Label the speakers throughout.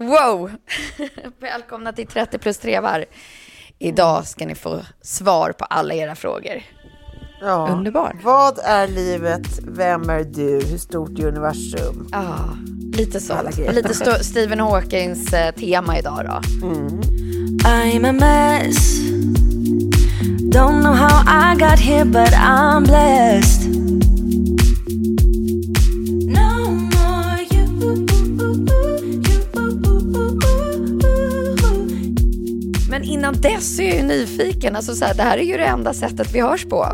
Speaker 1: Wow! Välkomna till 30 plus trevar. Idag ska ni få svar på alla era frågor.
Speaker 2: Ja.
Speaker 1: Underbar.
Speaker 2: Vad är livet? Vem är du? Hur stort är universum?
Speaker 1: Ja, lite så. Lite sto- Stephen Hawkings eh, tema idag då.
Speaker 3: I'm a mess. Don't know how I got here, but I'm blessed.
Speaker 1: Innan dess är jag ju nyfiken. Alltså så här, det här är ju det enda sättet vi hörs på.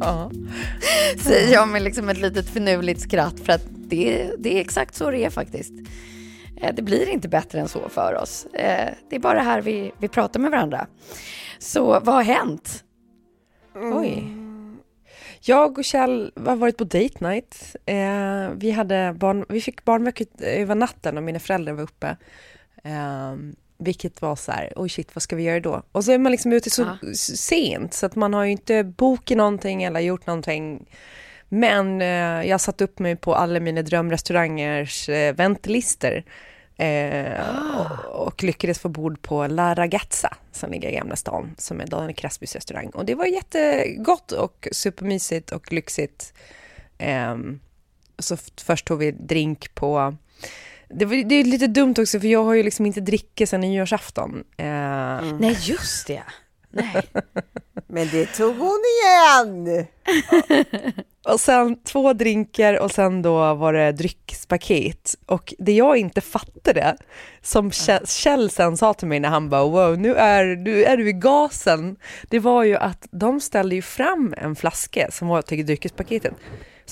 Speaker 2: Ja.
Speaker 1: Säger jag med liksom ett litet finurligt skratt. För att det, det är exakt så det är faktiskt. Eh, Det blir inte bättre än så för oss. Eh, Det är bara här vi, vi pratar med varandra. Så vad har hänt?
Speaker 4: Oj. Jag och Kjell har varit på date night. Eh, vi, hade barn, vi fick barnvakt över natten och mina föräldrar var uppe. Eh, vilket var så här, oj shit, vad ska vi göra då? Och så är man liksom ute så s- sent så att man har ju inte bokat någonting eller gjort någonting. Men eh, jag satt upp mig på alla mina drömrestaurangers eh, väntlistor. Eh, och, och lyckades få bord på La Ragazza som ligger i Gamla stan, som är Daniel Craspys restaurang. Och det var jättegott och supermysigt och lyxigt. Ehm, så först tog vi drink på... Det, var, det är lite dumt också för jag har ju liksom inte drickit sedan nyårsafton. Eh,
Speaker 1: Nej, just det. Nej.
Speaker 2: Men det tog hon igen!
Speaker 4: Och sen två drinkar och sen då var det dryckspaket. Och det jag inte fattade, som Kjell- Kjell sen sa till mig när han bara wow, nu är, nu är du i gasen. Det var ju att de ställde ju fram en flaska som var till dryckespaketet.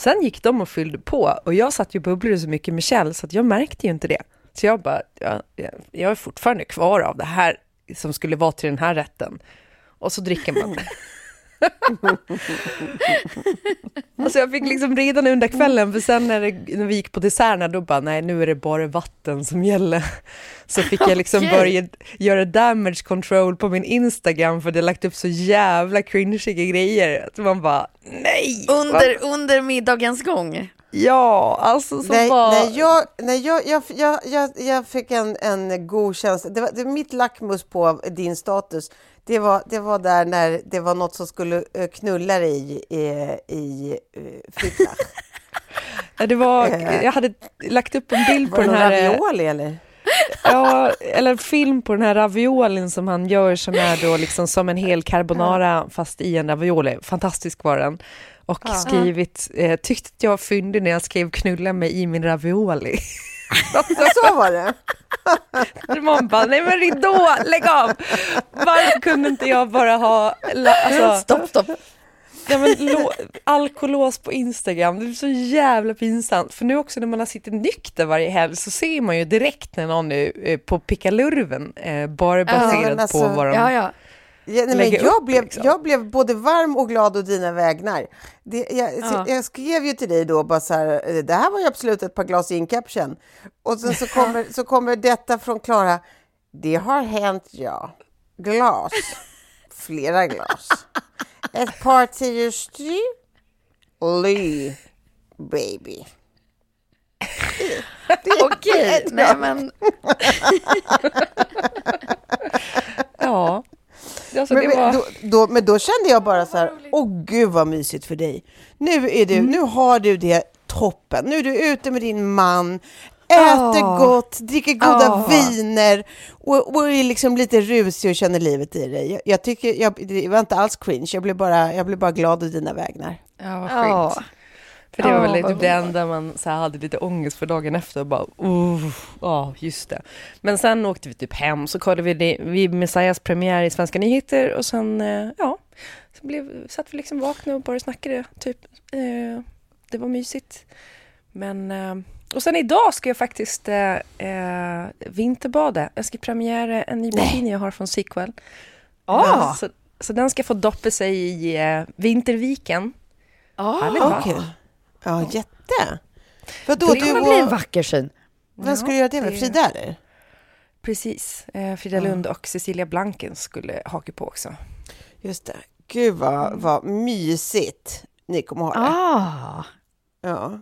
Speaker 4: Sen gick de och fyllde på och jag satt ju och bubblade så mycket med Kjell så att jag märkte ju inte det. Så jag bara, jag, jag är fortfarande kvar av det här som skulle vara till den här rätten. Och så dricker man. Alltså jag fick liksom redan under kvällen, för sen när, det, när vi gick på desserterna, då bara nej, nu är det bara vatten som gäller. Så fick jag liksom
Speaker 1: Okej.
Speaker 4: börja göra damage control på min Instagram, för det lagt upp så jävla cringiga grejer. Att man bara, nej!
Speaker 1: Under, under middagens gång.
Speaker 4: Ja, alltså så
Speaker 2: Nej,
Speaker 4: bara...
Speaker 2: nej, jag, nej jag, jag, jag, jag, jag fick en, en god känsla. Det var, det var mitt lackmus på din status. Det var, det var där när det var något som skulle eh, knulla dig i, i, i.
Speaker 4: Ja, det var,
Speaker 2: Eh.
Speaker 4: jag hade lagt upp en bild på
Speaker 2: Var det
Speaker 4: den här...
Speaker 2: ravioli eller?
Speaker 4: Ja, eller en film på den här raviolin som han gör som är då liksom som en hel carbonara fast i en ravioli. Fantastisk var den. Och skrivit, eh, tyckte att jag var fyndig när jag skrev knulla mig i min ravioli.
Speaker 2: Ja, så var det.
Speaker 4: Man bara, nej men ridå, lägg av! Varför kunde inte jag bara ha, alltså,
Speaker 1: Stopp, stopp.
Speaker 4: ja, men, lo, alkolås på Instagram? Det är så jävla pinsamt. För nu också när man har suttit nykter varje helg så ser man ju direkt när någon är eh, på pickalurven, eh, bara baserat
Speaker 2: men alltså,
Speaker 4: på vad de...
Speaker 1: Ja, ja.
Speaker 2: Ja, nej, men jag,
Speaker 4: upp,
Speaker 2: blev,
Speaker 4: liksom.
Speaker 2: jag blev både varm och glad å dina vägnar. Det, jag,
Speaker 1: Ja.
Speaker 2: jag skrev ju till dig då bara så här, eh, det här var ju absolut ett par glas incaption. Och sen så kommer, så kommer detta från Klara, det har hänt ja. Glas. Flera glas. Ett par tio styck. Ly, baby.
Speaker 1: Okej, nej men
Speaker 4: Ja. Alltså,
Speaker 2: Men,
Speaker 4: det
Speaker 2: men
Speaker 4: var...
Speaker 2: då, då, men då kände jag bara så här, åh gud vad mysigt för dig. Nu, är du,
Speaker 4: Mm.
Speaker 2: nu har du det toppen. Nu är du ute med din man, äter
Speaker 1: Ja.
Speaker 2: gott, dricker goda
Speaker 1: Ja.
Speaker 2: viner och, och är liksom lite rusig och känner livet i dig. Jag, jag tycker, jag, det var inte alls cringe, jag blev bara, jag blev bara glad å dina vägnar.
Speaker 4: Ja, vad skönt. För det var väl typ det enda man så hade lite ångest för dagen efter och bara, uh, ja just det. Men sen åkte vi typ hem, så kollade vi, det, vi Messiahs premiär i Svenska nyheter och sen, eh, ja, så blev, satt vi liksom vakna och bara snackade, typ. Eh, det var mysigt. Men, eh, och sen idag ska jag faktiskt eh, eh, vinterbada. Jag ska premiära en ny bikini jag har från Sequel.
Speaker 1: Ah.
Speaker 4: Så, så den ska få doppa sig i eh, Vinterviken. Härligt, va?
Speaker 2: Ja, jätte. För då,
Speaker 1: Det kommer bli en vacker syn.
Speaker 2: vem du göra det med? Frida eller?
Speaker 4: Precis. Eh, Frida Lund och Cecilia Blanken skulle haka på också.
Speaker 2: Just det. Gud vad, vad mysigt ni kommer ha det.
Speaker 1: Ah.
Speaker 2: Ja.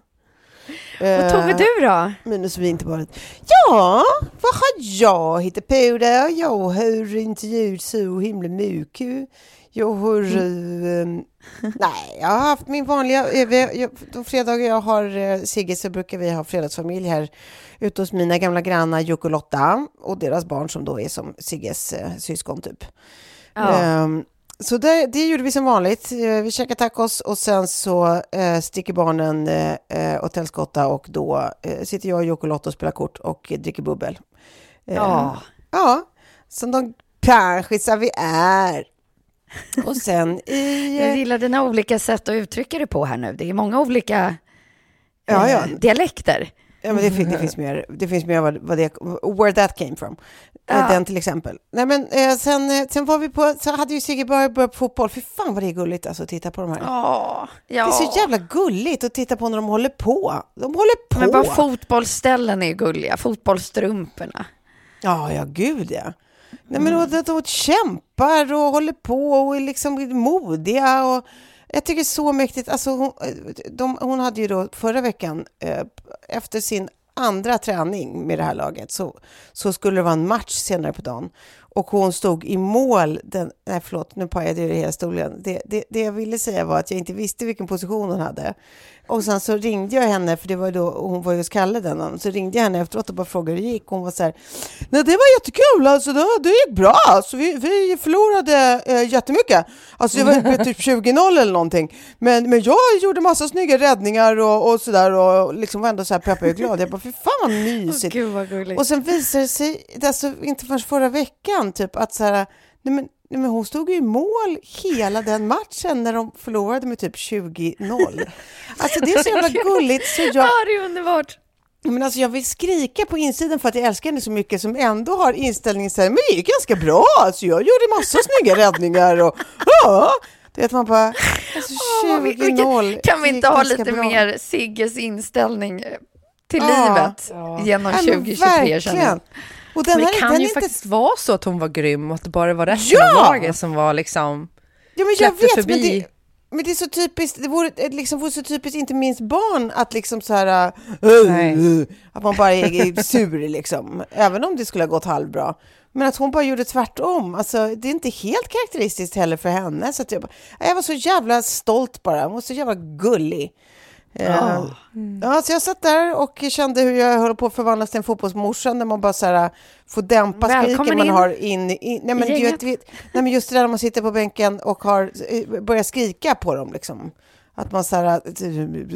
Speaker 1: Och Tove,
Speaker 2: Eh,
Speaker 1: du då?
Speaker 2: Minus vinterbadet. Ja, vad har jag hittat på där? Jag har intervjuat så himla mycket. Jag har... eh, nej, jag har haft min vanliga... eh, jag- De fredagar jag har eh, Sigge så brukar vi ha fredagsfamilj här ute hos mina gamla grannar Jocke och Lotta och deras barn som då är som Sigges eh, syskon typ.
Speaker 1: Ja.
Speaker 2: Ehm, så det, det gjorde vi som vanligt. Eh, Vi käkade tacos och sen så eh, sticker barnen eh, eh, åt Tälskotta och då eh, sitter jag och Jocke och Lotta och spelar kort och eh, dricker bubbel. Eh,
Speaker 1: Ja.
Speaker 2: Ja, som de kanskisar vi är. Och sen i...
Speaker 1: Jag
Speaker 2: eh,
Speaker 1: gillar dina olika sätt att uttrycka det på här nu. Det är många olika
Speaker 2: Ja, ja.
Speaker 1: eh, dialekter.
Speaker 2: Ja, men det, fin- det finns mer, det finns mer vad, vad det, where that came from. Eh,
Speaker 1: Ja.
Speaker 2: Den till exempel. Nej, men eh, sen, eh, sen var vi på, så hade ju Sigge börjat, på fotboll. Fy fan vad det är gulligt alltså att titta på de här.
Speaker 1: Ja, ja.
Speaker 2: Det är så jävla gulligt att titta på när de håller på. De håller på.
Speaker 1: Men bara fotbollsställen är gulliga. Fotbollstrumporna.
Speaker 2: Ja, ja, gud ja. Nej, men och, de kämpar och håller på och är liksom modiga. Och jag tycker det är så mäktigt. Alltså, hon, de, hon hade ju då förra veckan, eh, efter sin andra träning med det här laget, så, så skulle det vara en match senare på dagen. Och hon stod i mål, den, nej förlåt, nu pajade jag hela stolen. Det, det, det jag ville säga var att jag inte visste vilken position hon hade. Och sen så ringde jag henne, för det var då, hon var ju hos Kalle den dagen, så ringde jag henne efteråt och bara frågade hur det gick. Hon var så här, nej det var jättekul, alltså det, det gick bra, alltså, vi, vi förlorade eh, jättemycket. Alltså det var typ 20-0 eller någonting. Men, men jag gjorde massa snygga räddningar och, och sådär och liksom var ändå så här peppig och glad. Jag bara, fy fan vad mysigt.
Speaker 1: Gud vad.
Speaker 2: Och sen visade det sig, alltså inte förrän förra veckan, typ att så här, nej men, nej men hon stod ju i mål hela den matchen när de förlorade med typ 20-0. Alltså det är så jävla gulligt så jag,
Speaker 1: Ja, det är underbart.
Speaker 2: men alltså jag vill skrika på insidan för att jag älskar henne så mycket som ändå har inställningen så här, men det gick ganska bra, alltså jag gjorde massa snygga räddningar och ja, du vet man bara, alltså
Speaker 1: Åh, vi- vi
Speaker 2: 20-0.
Speaker 1: kan, kan vi inte ha lite
Speaker 2: bra.
Speaker 1: mer Sigges inställning eh, till
Speaker 2: Ja.
Speaker 1: livet genom
Speaker 2: Ja, men
Speaker 1: 2023 känner jag.
Speaker 2: verkligen. Och den
Speaker 4: Men det
Speaker 2: här,
Speaker 4: kan
Speaker 2: den
Speaker 4: ju
Speaker 2: inte
Speaker 4: faktiskt vara så att hon var grym och att det bara var resten
Speaker 2: Ja!
Speaker 4: av laget som var liksom...
Speaker 2: Ja, men jag vet,
Speaker 4: förbi.
Speaker 2: men det, men det är så typiskt, det vore, liksom, vore så typiskt inte minst barn att liksom så här, äh, att man bara är, sur liksom, även om det skulle ha gått halvbra. Men att hon bara gjorde tvärtom, alltså det är inte helt karaktäristiskt heller för henne. Så att jag, bara, jag var så jävla stolt bara, hon var så jävla gullig. Eh, Ja, så jag satt där och kände hur jag höll på att förvandlas till en fotbollsmorsa när man bara så här, får dämpa skriken man har in, in nej, men, vet, nej, men just det där när man sitter på bänken och har, eh, börjar skrika på dem liksom. Att man så här,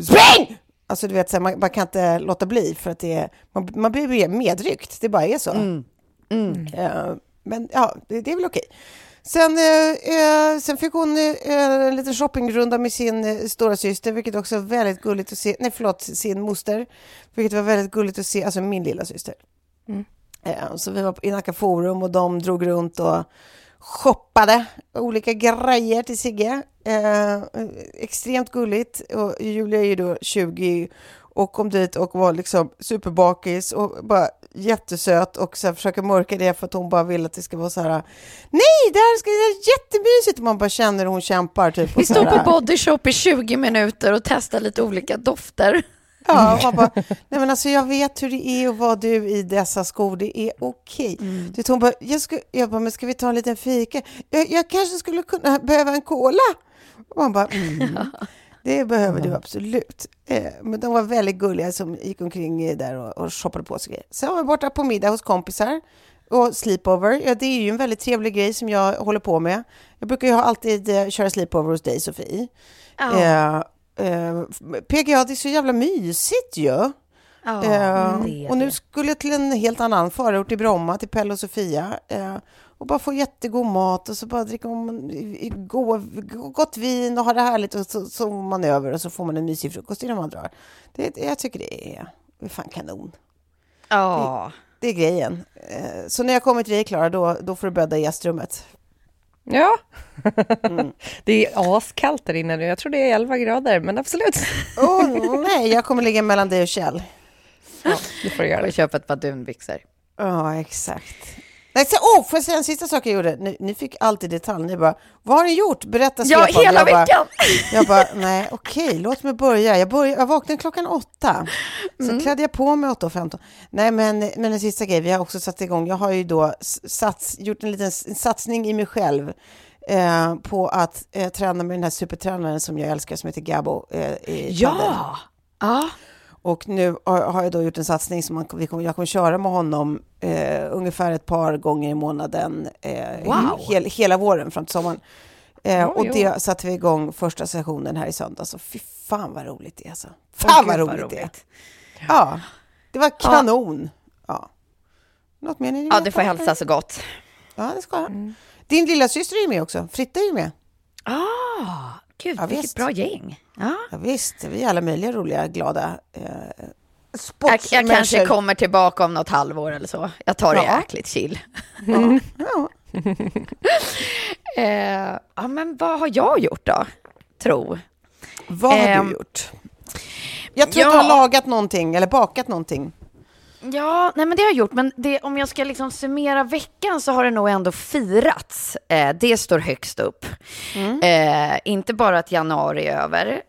Speaker 2: spring! Alltså du vet, så här, man, man kan inte låta bli för att det är, man, man blir medryckt, det bara är så. Eh, men ja, det, det är väl okej. Sen, eh, eh, sen fick hon eh, en liten shoppingrunda med sin eh, stora syster, vilket också var väldigt gulligt att se. Nej, förlåt, sin moster, vilket var väldigt gulligt att se, alltså min lilla syster. Eh, så vi var i Nacka Forum och de drog runt och shoppade olika grejer till Sigge. Eh, extremt gulligt. Och Julia är ju då 20 och kom dit och var liksom superbakis och bara jättesöt och så försöker mörka det för att hon bara vill att det ska vara så här. Nej, det här ska vara jättemysigt. Och man bara känner hur hon kämpar. Typ,
Speaker 1: Vi står på Body Shop i 20 minuter och testar lite olika dofter.
Speaker 2: Ja, man bara, nej men alltså jag vet hur det är att vara du i dessa skor, det är okej.
Speaker 1: Mm.
Speaker 2: Okay. Hon bara, jag, ska, jag bara, men ska vi ta en liten fika? Jag, jag kanske skulle kunna behöva en cola. Och man bara, mm, det behöver du absolut. Eh, men de var väldigt gulliga som gick omkring där och, och shoppade på sig. Sen var vi borta på middag hos kompisar och sleepover. Ja, det är ju en väldigt trevlig grej som jag håller på med. Jag brukar ju alltid eh, köra sleepover hos dig, Sofie.
Speaker 1: Ja.
Speaker 2: Eh, Eh, PGA, det är så jävla mysigt ju. Ja, eh, och nu skulle jag till en helt annan förort i Bromma, till Pelle och Sofia. Och bara få jättegod mat och så bara dricka om, gott vin och ha det härligt och så sover man över och så får man en mysig frukost innan man drar. Det, jag tycker det är, det är fan kanon.
Speaker 1: Ja.
Speaker 2: Det, det är grejen. Eh, så när jag kommer till dig, Klara, då, då får du bädda i gästrummet.
Speaker 4: Ja, mm. det är askallt där inne nu. Jag tror det är 11 grader, men absolut.
Speaker 2: Oh, nej, jag kommer ligga mellan dig och Kjell.
Speaker 4: Ja, det får du göra.
Speaker 1: Och köpa ett par dunbyxor.
Speaker 2: Ja, exakt. Nej, så, oh, får jag säga en sista sak jag gjorde? Ni, ni fick alltid detalj. Ni bara, vad har ni gjort? Berätta
Speaker 1: Ja,
Speaker 2: Stefan.
Speaker 1: hela
Speaker 2: jag
Speaker 1: veckan!
Speaker 2: Bara, jag bara, nej, okej, låt mig börja. Jag, började, jag vaknade klockan åtta. Så mm. klädde jag på mig 8.15. Nej, men, men en sista grej, vi har också satt igång. Jag har ju då sats, gjort en liten satsning i mig själv. Eh, på att eh, träna med den här supertränaren som jag älskar som heter Gabo. Eh,
Speaker 1: ja! ja!
Speaker 2: Och nu har jag då gjort en satsning som man, vi kommer, jag kommer köra med honom eh, ungefär ett par gånger i månaden eh,
Speaker 1: wow.
Speaker 2: hel, hela våren fram till sommaren. Eh, oh, och jo. det satte vi igång första sessionen här i söndags. Och fy fan vad roligt det är alltså. Fan oh, vad, roligt vad roligt det är. Ja, det var kanon. Ja. Något mer ni
Speaker 1: Ja, det får hälsa så gott.
Speaker 2: Ja, det ska jag. Mm. Din lilla syster är med också. Fritta är ju med.
Speaker 1: Ah, gud, ja, vilket visst. bra gäng. Ja.
Speaker 2: ja, visst. Vi är alla möjliga roliga, glada eh,
Speaker 1: jag, jag kanske kommer tillbaka om något halvår eller så. Jag tar det ja. jäkligt chill.
Speaker 2: Mm. Ja.
Speaker 1: eh, ja, men vad har jag gjort då? Tro.
Speaker 2: Vad har eh, du gjort? Jag tror ja. att du har lagat någonting eller bakat någonting.
Speaker 1: Ja, nej men det har jag gjort, men det, om jag ska liksom summera veckan så har det nog ändå firats. Eh, det står högst upp. Mm. Eh, inte bara att januari är över.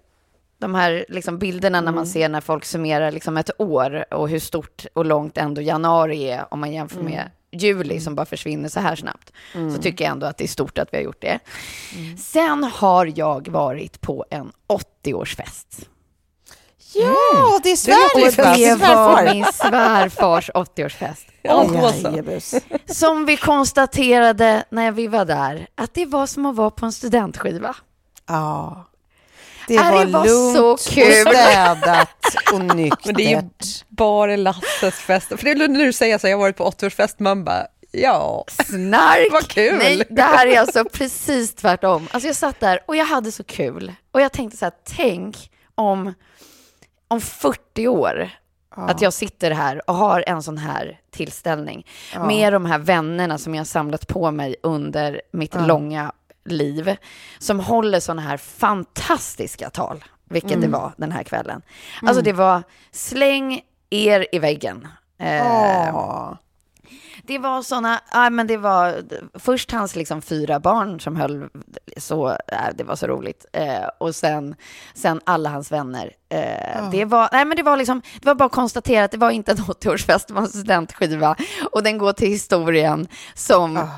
Speaker 1: De här liksom bilderna mm. när man mm. ser när folk summerar liksom ett år och hur stort och långt ändå januari är om man jämför mm. med juli som bara försvinner så här snabbt. Så mm. tycker jag ändå att det är stort att vi har gjort det. Mm. Sen har jag varit på en 80-årsfest.
Speaker 2: Ja, mm. det är svärfars
Speaker 1: Det var min svärfars 80-årsfest.
Speaker 2: Oh,
Speaker 1: som vi konstaterade när vi var där, att det var som att vara på en studentskiva.
Speaker 2: Ja. Det var, det var lugnt så kul. och städat och nyktert.
Speaker 4: Men det är ju bara Lasses fest. För det är när du säger så, jag har varit på 80-årsfest, man bara, ja.
Speaker 1: Snark!
Speaker 4: Vad kul!
Speaker 1: Nej, det här är alltså precis tvärtom. Alltså jag satt där och jag hade så kul. Och jag tänkte så här, tänk om om 40 år ja. att jag sitter här och har en sån här tillställning ja. med de här vännerna som jag samlat på mig under mitt ja. långa liv, som håller såna här fantastiska tal, vilket mm. det var den här kvällen. Alltså mm. det var släng er i väggen.
Speaker 2: Eh,
Speaker 1: det var såna, ja men det var först hans liksom fyra barn som höll så, äh, det var så roligt. Eh, och sen, sen alla hans vänner. Eh, oh. Det var, nej men det var liksom, det var bara att konstatera att det var inte en 80-årsfest, det var en studentskiva. Och den går till historien som oh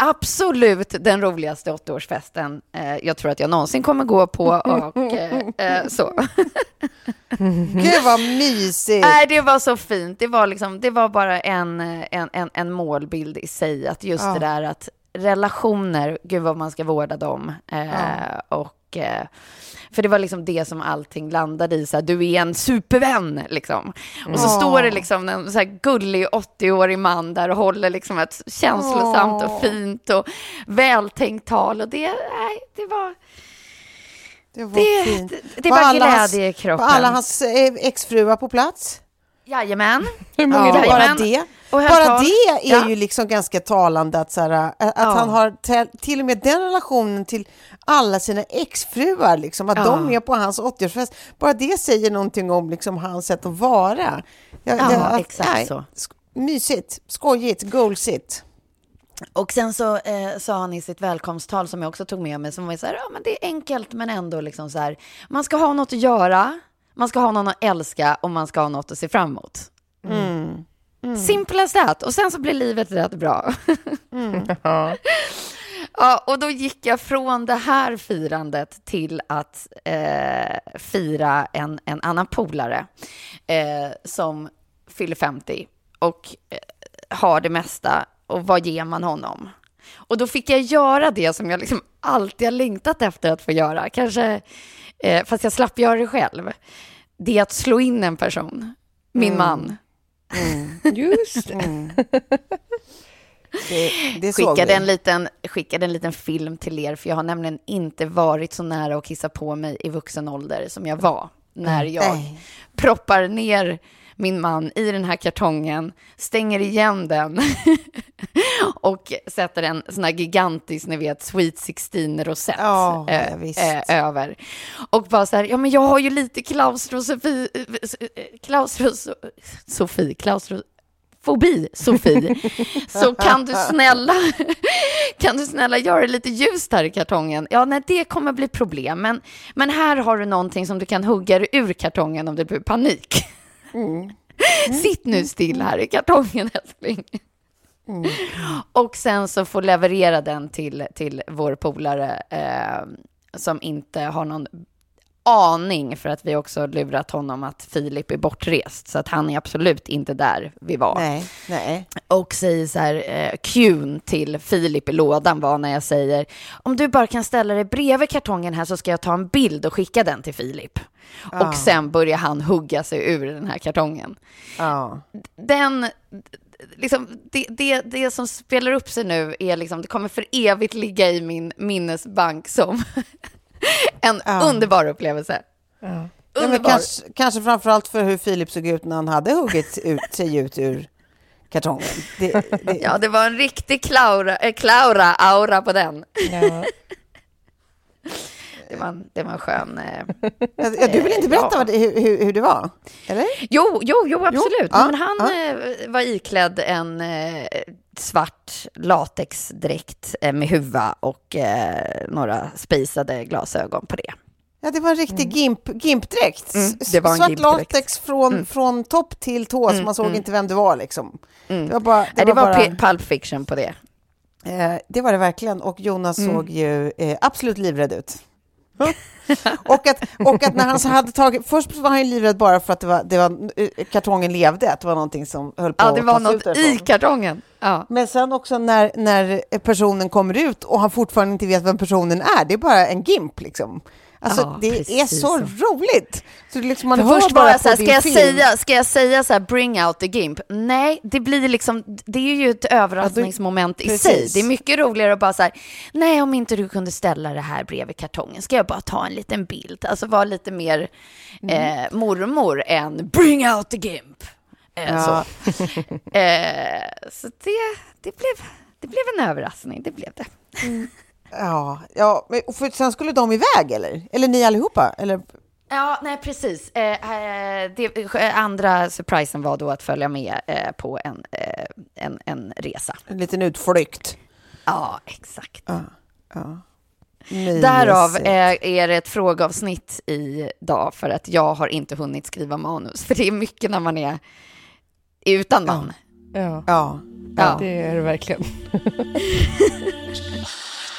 Speaker 1: absolut den roligaste 80-årsfesten eh, jag tror att jag någonsin kommer gå på. Och, eh, eh, så.
Speaker 2: Gud vad mysigt!
Speaker 1: Nej, det var så fint. Det var, liksom, det var bara en, en, en, en målbild i sig. Att just ja. det där att relationer, gud vad man ska vårda dem. Eh, ja. Och eh, för det var liksom det som allting landade i, så här, du är en supervän liksom. Och så står det liksom en så här gullig 80-årig man där och håller liksom ett känslosamt och fint och vältänkt tal och det, nej, det var...
Speaker 2: Det var
Speaker 1: det,
Speaker 2: fint.
Speaker 1: Det, det var, var glädje i kroppen.
Speaker 2: Var alla hans eh, exfruar på plats?
Speaker 1: Jajamän.
Speaker 2: Ja,
Speaker 1: Jajamän.
Speaker 2: bara det, bara det är
Speaker 1: Ja.
Speaker 2: ju liksom ganska talande att, så här, att
Speaker 1: Ja.
Speaker 2: han har till och med den relationen till alla sina exfruar, liksom, att
Speaker 1: Ja.
Speaker 2: de är på hans 80-årsfest. Bara det säger någonting om liksom, hans sätt att vara. Ja,
Speaker 1: Ja,
Speaker 2: att-
Speaker 1: exakt
Speaker 2: nej,
Speaker 1: så.
Speaker 2: sk- Mysigt, skojigt, goalsigt.
Speaker 1: Och sen så eh, sa han i sitt välkomsttal som jag också tog med mig, som var så här, ja men det är enkelt men ändå liksom så här, man ska ha något att göra, man ska ha någon att älska och man ska ha något att se fram emot.
Speaker 2: Mm.
Speaker 1: Simple as that. Och sen så blir livet rätt bra.
Speaker 4: Ja.
Speaker 1: Ja, och då gick jag från det här firandet till att eh, fira en, en annan polare eh, som fyller 50 och eh, har det mesta. Och vad ger man honom? Och då fick jag göra det som jag liksom alltid har längtat efter att få göra. Kanske, eh, fast jag slapp göra det själv. Det är att slå in en person, min man.
Speaker 4: Just det.
Speaker 2: Mm. Det, det
Speaker 1: skickade en, liten, skickade en liten film till er, för jag har nämligen inte varit så nära att kissa på mig i vuxen ålder som jag var när jag
Speaker 2: Nej.
Speaker 1: proppar ner min man i den här kartongen, stänger igen den och sätter en sån här gigantisk, ni vet, Sweet 16-rosett
Speaker 2: Ja, ja,
Speaker 1: eh, eh, över. Och bara så här, ja men jag har ju lite klaustrofobi, klaustrofobi, klaustro, fobi, Sofie. Så kan du snälla, kan du snälla göra det lite ljust här i kartongen? Ja, nej, det kommer bli problem. Men, men här har du någonting som du kan hugga ur kartongen om det blir panik. Sitt nu still här i kartongen, älskling. Och sen så får leverera den till, till vår polare eh, som inte har någon aning för att vi också lurat honom att Filip är bortrest. Så att han är absolut inte där vi var.
Speaker 2: Nej, nej.
Speaker 1: Och säger så här, eh, Qn till Filip i lådan var när jag säger om du bara kan ställa dig bredvid kartongen här så ska jag ta en bild och skicka den till Filip. Och sen börjar han hugga sig ur den här kartongen.
Speaker 2: Ja.
Speaker 1: Den, liksom, det, det, det som spelar upp sig nu är liksom, det kommer för evigt ligga i min minnesbank som en
Speaker 2: Ja.
Speaker 1: underbar upplevelse.
Speaker 2: Ja, men
Speaker 1: Underbar.
Speaker 2: kanske, kanske framförallt för hur Filip såg ut när han hade huggit ut, sig ut ur kartongen. Det, det,
Speaker 1: Ja, det var en riktig Klaura, äh, Klaura-aura på den.
Speaker 4: Ja.
Speaker 1: Det var en, det var en skön... Eh,
Speaker 2: ja, du vill inte berätta
Speaker 1: Ja.
Speaker 2: vad det, hur, hur, det var? Eller?
Speaker 1: Jo, jo, jo, absolut.
Speaker 2: ja,
Speaker 1: men han
Speaker 2: ja.
Speaker 1: eh, var iklädd en eh, svart latexdräkt eh, med huva och eh, några spejsade glasögon på det.
Speaker 2: Ja, det var en riktig gimp, gimpdräkt.
Speaker 1: Mm,
Speaker 2: S-
Speaker 1: det var en
Speaker 2: Svart
Speaker 1: gimpdräkt. Mm.
Speaker 2: latex från, från topp till tå, så man såg inte vem det var. Liksom. Det var, bara, det
Speaker 1: Det, det
Speaker 2: var,
Speaker 1: var,
Speaker 2: bara,
Speaker 1: Pulp Fiction på det.
Speaker 2: eh, det var det verkligen. Och Jonas
Speaker 1: Mm.
Speaker 2: såg ju eh, absolut livrädd ut. och, att, och att när han så hade tagit... Först var han ju livrädd bara för att det var, det var, eh, kartongen levde, att det var någonting som höll på
Speaker 1: Ja, det
Speaker 2: att
Speaker 1: var något i kartongen. Ja.
Speaker 2: Men sen också när, när personen kommer ut och han fortfarande inte vet vem personen är, det är bara en gimp liksom. Alltså
Speaker 1: Ja,
Speaker 2: det är
Speaker 1: precis
Speaker 2: så
Speaker 1: så.
Speaker 2: roligt! Så liksom, man
Speaker 1: För först
Speaker 2: bara
Speaker 1: så här, ska jag,
Speaker 2: film.
Speaker 1: säga, ska jag säga så här, bring out the gimp? Nej, det blir liksom, det är ju ett överraskningsmoment i
Speaker 2: precis.
Speaker 1: sig. Det är mycket roligare att bara så här, nej om inte du kunde ställa det här bredvid kartongen, ska jag bara ta en liten bild? Alltså vara lite mer
Speaker 2: Mm.
Speaker 1: eh, mormor än bring out the gimp. Eh,
Speaker 2: Ja.
Speaker 1: så eh, så det, det, blev, det blev en överraskning, det blev det.
Speaker 2: Ja, ja men och för sen skulle de iväg eller? Eller ni allihopa? Eller?
Speaker 1: Ja, nej precis. Eh, eh, det, eh, andra surprisen var då att följa med eh, på en, eh, en, en resa.
Speaker 2: En liten utflykt?
Speaker 1: Ja, exakt.
Speaker 2: Mysigt.
Speaker 1: Därav är, är det ett frågeavsnitt idag för att jag har inte hunnit skriva manus. För det är mycket när man är utan man.
Speaker 4: Ja,
Speaker 2: Ja.
Speaker 1: Ja.
Speaker 4: det är det verkligen.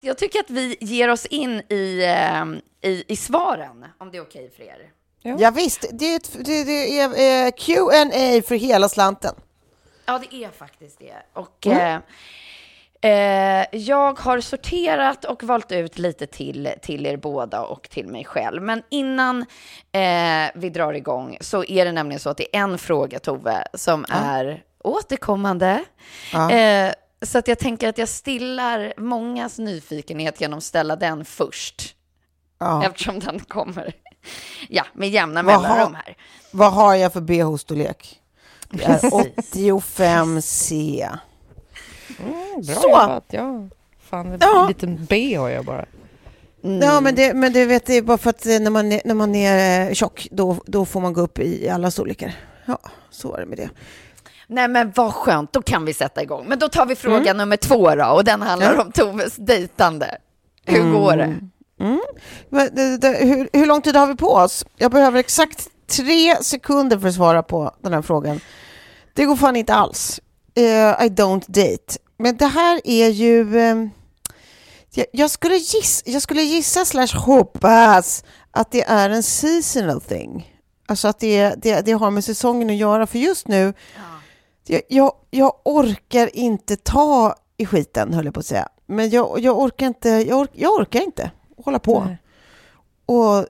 Speaker 1: Jag tycker att vi ger oss in i, eh, i, i svaren, om det är okej för er.
Speaker 2: Ja, visst, det är, ett, det, det är eh, Q&A för hela slanten.
Speaker 1: Ja, det är faktiskt det. Och eh, eh, jag har sorterat och valt ut lite till, till er båda och till mig själv. Men innan eh, vi drar igång så är det nämligen så att det är en fråga, Tove, som är återkommande.
Speaker 2: Ja.
Speaker 1: Eh, så att jag tänker att jag stillar mångas nyfikenhet genom att ställa den först.
Speaker 2: Ja.
Speaker 1: Eftersom den kommer ja, med jämna
Speaker 2: Vad
Speaker 1: mellanrum
Speaker 2: har-
Speaker 1: här.
Speaker 2: Vad har jag för bh-storlek? Det är 85C.
Speaker 4: Bra
Speaker 2: Så.
Speaker 4: jobbat. Ja. Fan, en
Speaker 2: Ja.
Speaker 4: liten B har jag bara.
Speaker 2: Ja, men det, men det vet det är bara för att eh, när man är, när man är eh, tjock, då, då får man gå upp i alla storlekar. Ja, så är det med det.
Speaker 1: Nej men vad skönt, då kan vi sätta igång. Men då tar vi fråga nummer två då, och den handlar
Speaker 2: Ja.
Speaker 1: om Toves dejtande. Hur går det?
Speaker 2: Men det, det, hur, hur lång tid har vi på oss? Jag behöver exakt tre sekunder för att svara på den här frågan. Det går fan inte alls. Eh, I don't date. Men det här är ju... ehm, jag, jag, skulle gissa, jag skulle gissa slash hoppas att det är en seasonal thing. Alltså att det, det, det har med säsongen att göra. För just nu, jag, jag, jag orkar inte ta i skiten, höll jag på att säga. Men jag, jag orkar inte, jag, ork, jag orkar inte hålla på.
Speaker 4: Nej.
Speaker 2: Och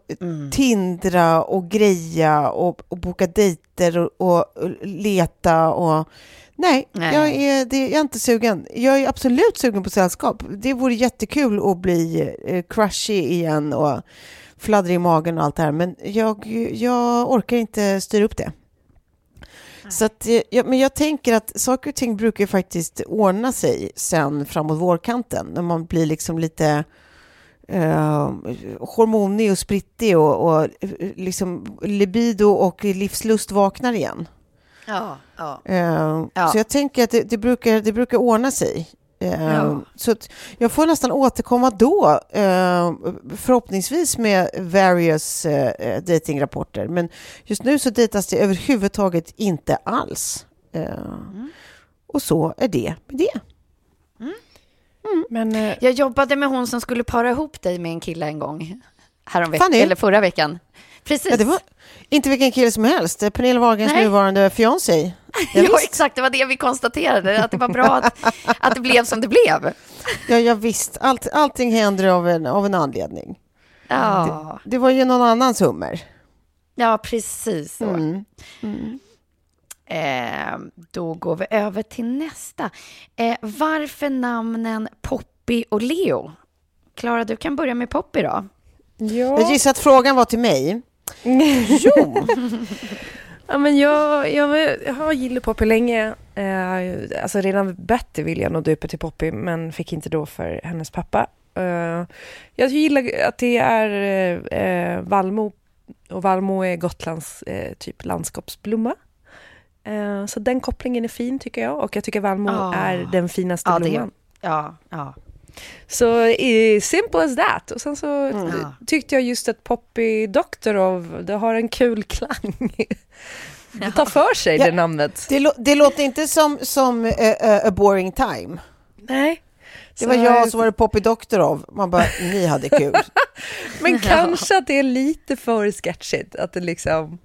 Speaker 2: tindra och greja och, och boka dejter och, och leta och... Nej,
Speaker 1: Nej.
Speaker 2: Jag, är, det, jag är inte sugen. Jag är absolut sugen på sällskap. Det vore jättekul att bli eh, crushy igen och fladdra i magen och allt det här. Men jag, jag orkar inte styra upp det. Så att, eh, ja, men jag tänker att saker och ting brukar faktiskt ordna sig sen framåt vårkanten. När man blir liksom lite eh, hormonig och sprittig och, och eh, liksom libido och livslust vaknar igen.
Speaker 1: Ja, ja.
Speaker 2: Eh,
Speaker 1: Ja.
Speaker 2: Så jag tänker att det, det, brukar, det brukar ordna sig. Eh,
Speaker 1: Ja.
Speaker 2: Så att jag får nästan återkomma då, eh, förhoppningsvis med various eh, datingrapporter. Men just nu så dejtas det överhuvudtaget inte alls. Eh,
Speaker 1: Mm.
Speaker 2: Och så är det med det.
Speaker 4: Men eh,
Speaker 1: Jag jobbade med hon som skulle para ihop dig med en kille en gång. Häromveckan, eller förra veckan. Precis.
Speaker 2: Ja, det var inte vilken kille som helst. Pernilla Wahlgrens nuvarande fiancé. Ja,
Speaker 1: Ja, exakt. Det var det vi konstaterade. Att det var bra att, att det blev som det blev.
Speaker 2: Ja, ja visst. Allt, allting händer av en, av en anledning.
Speaker 1: Ja,
Speaker 2: Det var ju någon annans hummer.
Speaker 1: ja precis så.
Speaker 2: Mm.
Speaker 1: Eh, då går vi över till nästa. Eh, varför namnen Poppy och Leo? Klara, du kan börja med Poppy då.
Speaker 2: Jag
Speaker 4: ja,
Speaker 2: gissar att frågan var till mig. Jo,
Speaker 4: ja, men jag, jag, jag har gillat Poppy länge. Eh, alltså redan Betty ville jag nog döpa till Poppy, men fick inte då för hennes pappa. Eh, jag gillar att det är eh, Valmo, och Valmo är Gotlands eh, typ landskapsblomma. Eh, så den kopplingen är fin tycker jag och jag tycker Valmo
Speaker 1: Ah.
Speaker 4: är den finaste
Speaker 1: det är-
Speaker 4: blomman.
Speaker 1: Ja, ja.
Speaker 4: Så eh, simple as that. Och sen så
Speaker 1: Mm.
Speaker 4: tyckte jag just att Poppy Doctorov, det har en kul klang. Det tar för sig
Speaker 2: Ja.
Speaker 4: det namnet.
Speaker 2: det, det låter inte som, som eh, eh, a boring time.
Speaker 4: Nej.
Speaker 2: Det var jag som var det Poppy Doctorov. Man bara, ni hade kul.
Speaker 4: Men kanske att det är lite för sketchigt, att det liksom...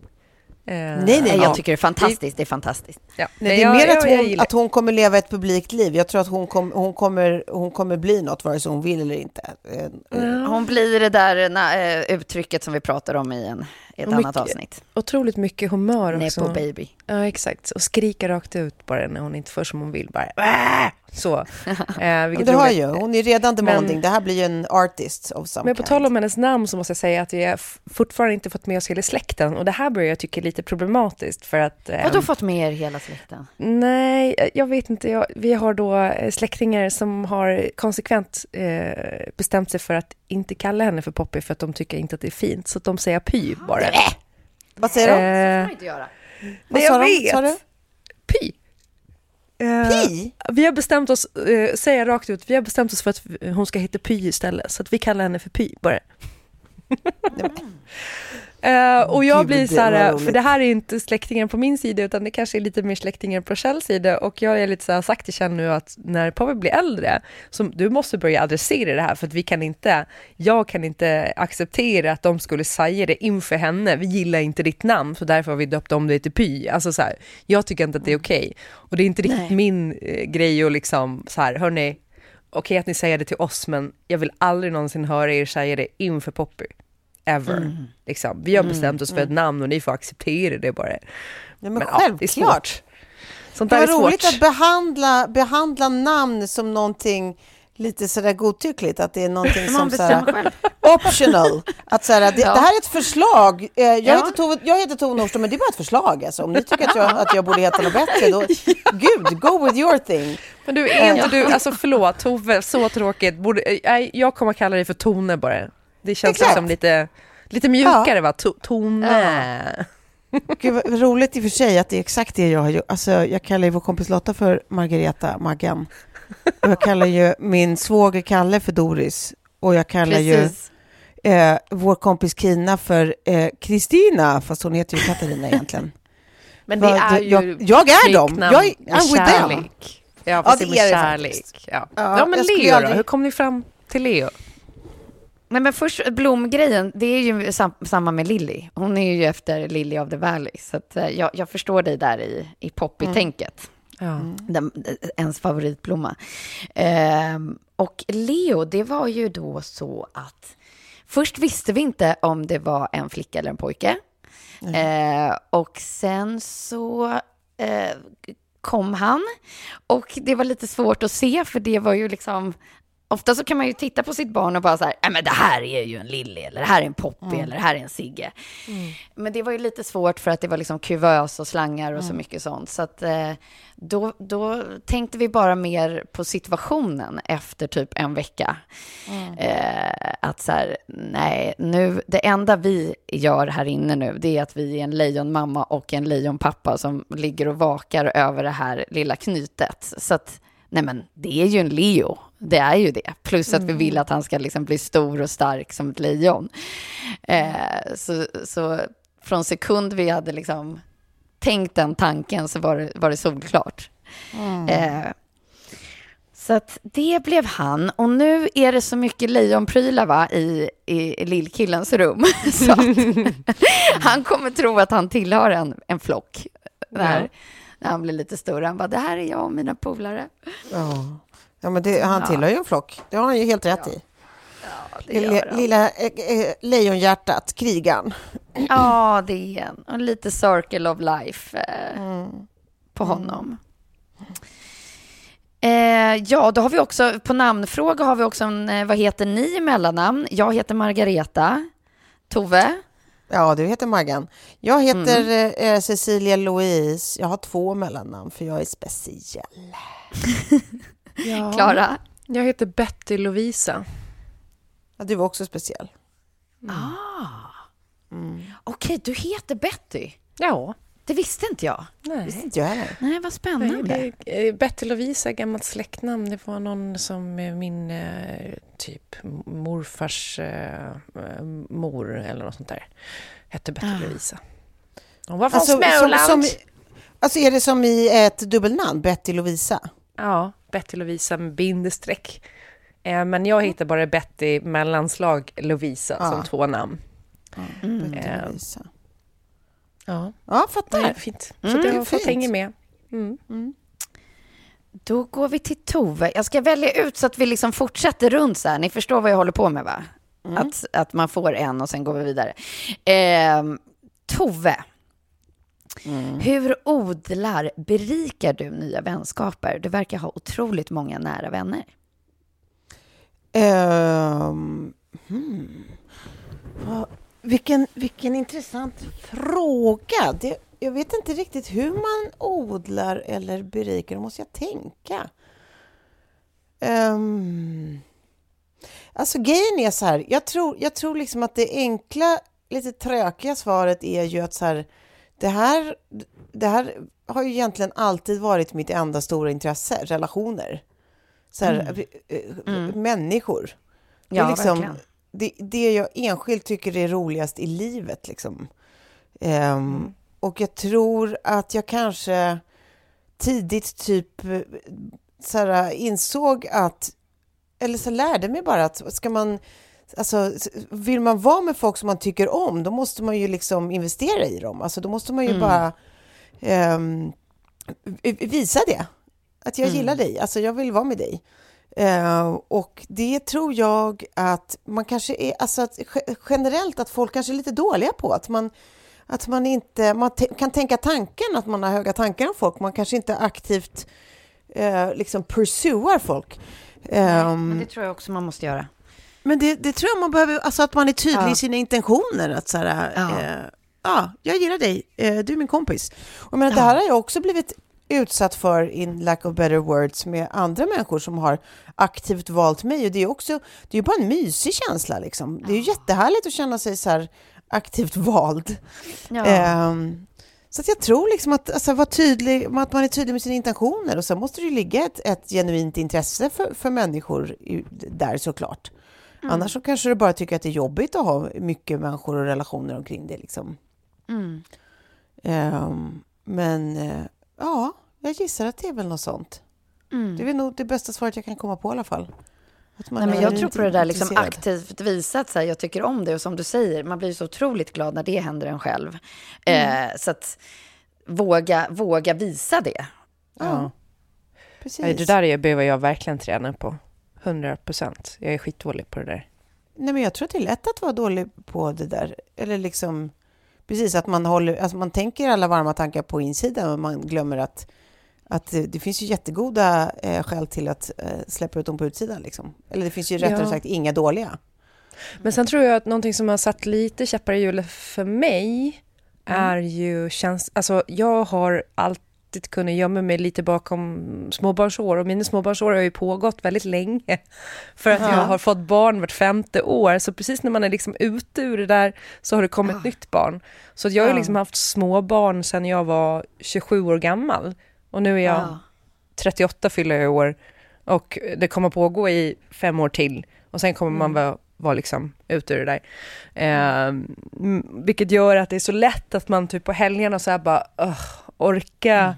Speaker 4: Eh,
Speaker 2: Nej, nej,
Speaker 1: Nej,
Speaker 2: ja.
Speaker 1: jag tycker det är fantastiskt. Det är fantastiskt.
Speaker 4: Ja.
Speaker 2: Nej, det är
Speaker 4: jag-
Speaker 2: mer
Speaker 4: jag-
Speaker 2: att
Speaker 4: jag
Speaker 2: hon, att hon kommer leva ett publikt liv. Jag tror att hon, kom, hon, kommer, hon kommer bli något, vare sig hon vill eller inte. Eh,
Speaker 1: Hon blir det där na- eh, uttrycket som vi pratar om i, en, ett
Speaker 4: Och
Speaker 1: annat
Speaker 4: mycket-
Speaker 1: avsnitt.
Speaker 4: Otroligt mycket humör också.
Speaker 1: Nepo baby.
Speaker 4: Ja, exakt. Och skrika rakt ut bara när hon inte får som hon vill. Bara "Äh!" så. Eh, vilket
Speaker 2: du har
Speaker 4: roligt.
Speaker 2: ju, hon är redan demanding.
Speaker 4: Men-
Speaker 2: det här blir ju en artist of some
Speaker 4: Men på
Speaker 2: kind.
Speaker 4: tal om hennes namn så måste jag säga att f- fortfarande inte fått med oss hela släkten. Och det här börjar jag tycka är lite problematiskt för att... eh,
Speaker 1: Vadå fått med er hela släkten?
Speaker 4: Nej, jag vet inte. Jag, vi har då eh, släktingar som har konsekvent eh, bestämt sig för att inte kalla henne för Poppy för att de tycker inte att det är fint. Så att de säger Py bara.
Speaker 2: Vad säger de?
Speaker 4: Eh,
Speaker 1: inte göra.
Speaker 4: nej, jag vet.
Speaker 2: Sa du?
Speaker 4: Py. Eh,
Speaker 2: Pi?
Speaker 4: Vi har bestämt oss, eh, säger rakt ut, vi har bestämt oss för att hon ska heta Py istället. Så att vi kallar henne för Py bara. Eh, och jag
Speaker 2: Gud,
Speaker 4: blir så här, för det här är inte släktingen på min sida utan det kanske är lite mer släktingen på Kjells sida och jag är lite så här sagt till Kjell nu att när Poppy blir äldre, så du måste börja adressera det här för att vi kan inte, jag kan inte acceptera att de skulle säga det inför henne, vi gillar inte ditt namn så därför har vi döpt om dig till Py. Alltså så här, jag tycker inte att det är okej och det är inte riktigt
Speaker 1: Nej.
Speaker 4: min eh, grej att liksom så här, hörni, okej att ni säger det till oss men jag vill aldrig någonsin höra er säga det inför Poppy. Ever. Liksom. Vi har bestämt oss för ett namn och ni får acceptera det bara.
Speaker 2: Nej, men,
Speaker 4: Men ja, det är
Speaker 2: självklart.
Speaker 4: svårt. Sånt
Speaker 2: Det
Speaker 4: är
Speaker 2: var roligt att behandla, behandla namn som någonting lite sådär godtyckligt, att det är någonting som
Speaker 1: själv.
Speaker 2: optional. Att såhär, det,
Speaker 1: Ja.
Speaker 2: det här är ett förslag. Eh, Jag,
Speaker 1: Ja.
Speaker 2: heter Tove, jag heter Tove Nordström, men det är bara ett förslag. Alltså. Om ni tycker att jag, att jag borde heta något bättre, då, gud, go with your thing.
Speaker 4: Men du, är inte du, alltså förlåt Tove, så tråkigt. Borde, eh, jag kommer kalla dig för Tone bara. Det känns
Speaker 2: Exakt.
Speaker 4: liksom lite, lite mjukare va? To, tone.
Speaker 2: Gud, vad roligt i och för sig att det är exakt det jag har gjort. Alltså, jag kallar ju vår kompis Lotta för Margareta, Maggan. Och jag kallar ju min svåger Kalle för Doris. Och jag kallar
Speaker 1: Precis.
Speaker 2: ju eh, vår kompis Kina för eh, Kristina, fast hon heter ju Katarina egentligen.
Speaker 4: Men
Speaker 2: Vad- jag, jag är dem. Jag är I'm with them.
Speaker 4: Ja, fast
Speaker 2: det
Speaker 4: det är med
Speaker 2: är det
Speaker 4: kärlek. Ja.
Speaker 2: Ja,
Speaker 4: Ja, men Leo
Speaker 2: aldrig-
Speaker 4: då? Hur kom ni fram till Leo?
Speaker 1: Nej, men först blomgrejen, det är ju sam, samma med Lilly. Hon är ju efter Lily of the Valley, så att, eh, jag, jag förstår dig där i, i poppy-tänket.
Speaker 4: Ja.
Speaker 1: Den, ens favoritblomma. Ehm, och Leo, det var ju då så att först visste vi inte om det var en flicka eller en pojke. Eh, och sen så eh, kom han och det var lite svårt att se för det var ju liksom Ofta så kan man ju titta på sitt barn och bara så här, "Nej, men det här är ju en Lilly, eller det här är en Poppy, eller det här är en Sigge. Men det var ju lite svårt för att det var liksom kuvös och slangar och så mycket sånt. Så att eh, då, då tänkte vi bara mer på situationen efter typ en vecka. Eh, att så här, nej, nu, det enda vi gör här inne nu, det är att vi är en lejonmamma och en lejonpappa som ligger och vakar över det här lilla knytet. Så att, nej men, det är ju en Leo. Det är ju det. Plus att vi vill att han ska liksom bli stor och stark som ett lejon. Eh, så, så från sekund vi hade liksom tänkt den tanken så var det, var det solklart. Eh, så att det blev han. Och nu är det så mycket lejonprylar va, i, i lillkillens rum. så han kommer tro att han tillhör en, en flock. När, när han blir lite större. Han bara, det här är jag och mina polare.
Speaker 2: Ja, ja men det, han tillhör ju en flock. Det har han ju helt rätt i.
Speaker 1: Ja,
Speaker 2: Lilla, lilla eh, eh, lejonhjärtat, krigaren.
Speaker 1: Ja, det är en. Och lite circle of life eh, på honom. Eh, ja, då har vi också, på namnfråga har vi också en, eh, vad heter ni i mellannamn? Jag heter Margareta. Tove?
Speaker 2: Ja, du heter Maggan. Jag heter eh, Cecilia Louise. Jag har två mellannamn för jag är speciell.
Speaker 4: Ja.
Speaker 1: Klara?
Speaker 4: Jag heter Betty Lovisa.
Speaker 2: Ja, du var också speciell.
Speaker 1: Okej, du heter Betty.
Speaker 4: Ja.
Speaker 1: Det visste inte jag.
Speaker 2: visste
Speaker 4: Nej.
Speaker 2: inte jag heller.
Speaker 1: Nej, vad spännande.
Speaker 4: Det- eh, Betty Lovisa är gammalt släktnamn. Det var någon som eh, min eh, typ morfars mor eller något sånt där hette Betty
Speaker 1: Ah.
Speaker 4: Lovisa. Hon var från
Speaker 2: Alltså,
Speaker 4: Småland.
Speaker 2: som, som, alltså är det som i ett dubbelnamn, Betty Lovisa?
Speaker 4: Ja, Betty Lovisa med bindestreck. Eh, men jag hittar bara Betty mellanslag Lovisa
Speaker 2: Ja.
Speaker 4: som två namn.
Speaker 2: Betty
Speaker 4: Eh,
Speaker 2: Lovisa.
Speaker 4: Ja,
Speaker 2: Ja, fattar.
Speaker 4: det är fint. Så
Speaker 2: Mm,
Speaker 4: det har fått hänga med. Mm.
Speaker 1: Då går vi till Tove. Jag ska välja ut så att vi liksom fortsätter runt så här. Ni förstår vad jag håller på med va? Att, att man får en och sen går vi vidare. Ehm, Tove. Hur odlar, berikar du nya vänskaper? Du verkar ha otroligt många nära vänner.
Speaker 2: Ehm, hmm. Vad- vilken, vilken intressant fråga. Det, jag vet inte riktigt hur man odlar eller berikar. Då måste jag tänka. Um, alltså grejen är så här. Jag tror, jag tror liksom att det enkla, lite tråkiga svaret är ju att så här. Det här, det här har ju egentligen alltid varit mitt enda stora intresse, relationer. Så här, eh, eh, Människor. Det
Speaker 1: Ja,
Speaker 2: liksom,
Speaker 1: verkligen.
Speaker 2: det, det jag enskilt tycker är roligast i livet. Liksom. Ehm, Och jag tror att jag kanske tidigt typ eh, så här, insåg att, eller så lärde mig bara att ska man, alltså vill man vara med folk som man tycker om, då måste man ju liksom investera i dem. Alltså då måste man ju bara ehm, v- visa det. Att jag gillar dig, alltså jag vill vara med dig. Eh, och det tror jag att man kanske är, alltså att ge- generellt att folk kanske är lite dåliga på. Att man, att man inte, man kan tänka tanken att man har höga tankar om folk, man kanske inte aktivt eh, liksom pursuar folk.
Speaker 1: Men det tror jag också man måste göra.
Speaker 2: Men det, det tror jag man behöver, alltså att man är tydlig
Speaker 1: Ja.
Speaker 2: i sina intentioner. Att så här,
Speaker 1: Ja.
Speaker 2: ja. Eh, ja, jag gillar dig, eh, du är min kompis. Och jag menar, Det här har jag också blivit utsatt för, in lack of better words, med andra människor som har aktivt valt mig. Och det är också, det är ju bara en mysig känsla liksom. Det är ju jättehärligt att känna sig så här aktivt vald.
Speaker 1: Ja.
Speaker 2: Ehm, så att jag tror liksom att, alltså, vara tydlig, att man är tydlig med sina intentioner och sen måste det ju ligga ett, ett genuint intresse för, för människor där såklart.
Speaker 1: Mm.
Speaker 2: Annars så kanske du bara tycker att det är jobbigt att ha mycket människor och relationer omkring det. Liksom.
Speaker 1: Mm.
Speaker 2: Ehm, men eh, ja, jag gissar att det är väl något sånt.
Speaker 1: Mm.
Speaker 2: Det är nog det bästa svaret jag kan komma på i alla fall. Att man
Speaker 1: Nej, men jag tror på det där liksom aktivt visa att så här, jag tycker om det och som du säger, man blir så otroligt glad när det händer en själv. Eh, så att våga, våga visa det.
Speaker 2: Ja, precis.
Speaker 4: Nej, Det där är- behöver jag verkligen träna på. 100 procent. Jag är skitdålig på det där.
Speaker 2: Nej, men jag tror att det är lätt att vara dålig på det där. Eller liksom, precis att man håller, alltså man tänker alla varma tankar på insidan och man glömmer att, att det, finns ju jättegoda eh, skäl till att eh, släppa ut dem på utsidan. Liksom. Eller det finns ju rättare
Speaker 4: Ja.
Speaker 2: sagt inga dåliga.
Speaker 4: Men sen tror jag att någonting som har satt lite käppar i hjulet för mig är ju käns- Alltså jag har alltid kunnat gömma mig lite bakom småbarnsår och mina småbarnsår har ju pågått väldigt länge. För att jag har fått barn vart femte år. Så precis när man är liksom ute ur det där så har det kommit ett nytt barn. Så jag har liksom haft småbarn sedan jag var 27 år gammal. Och nu är jag
Speaker 1: Ja.
Speaker 4: 38 fyller jag i år och det kommer pågå i fem år till och sen kommer man vara, vara liksom ute ur det där. Eh, vilket gör att det är så lätt att man typ på helgerna så här bara "Ugh, orka,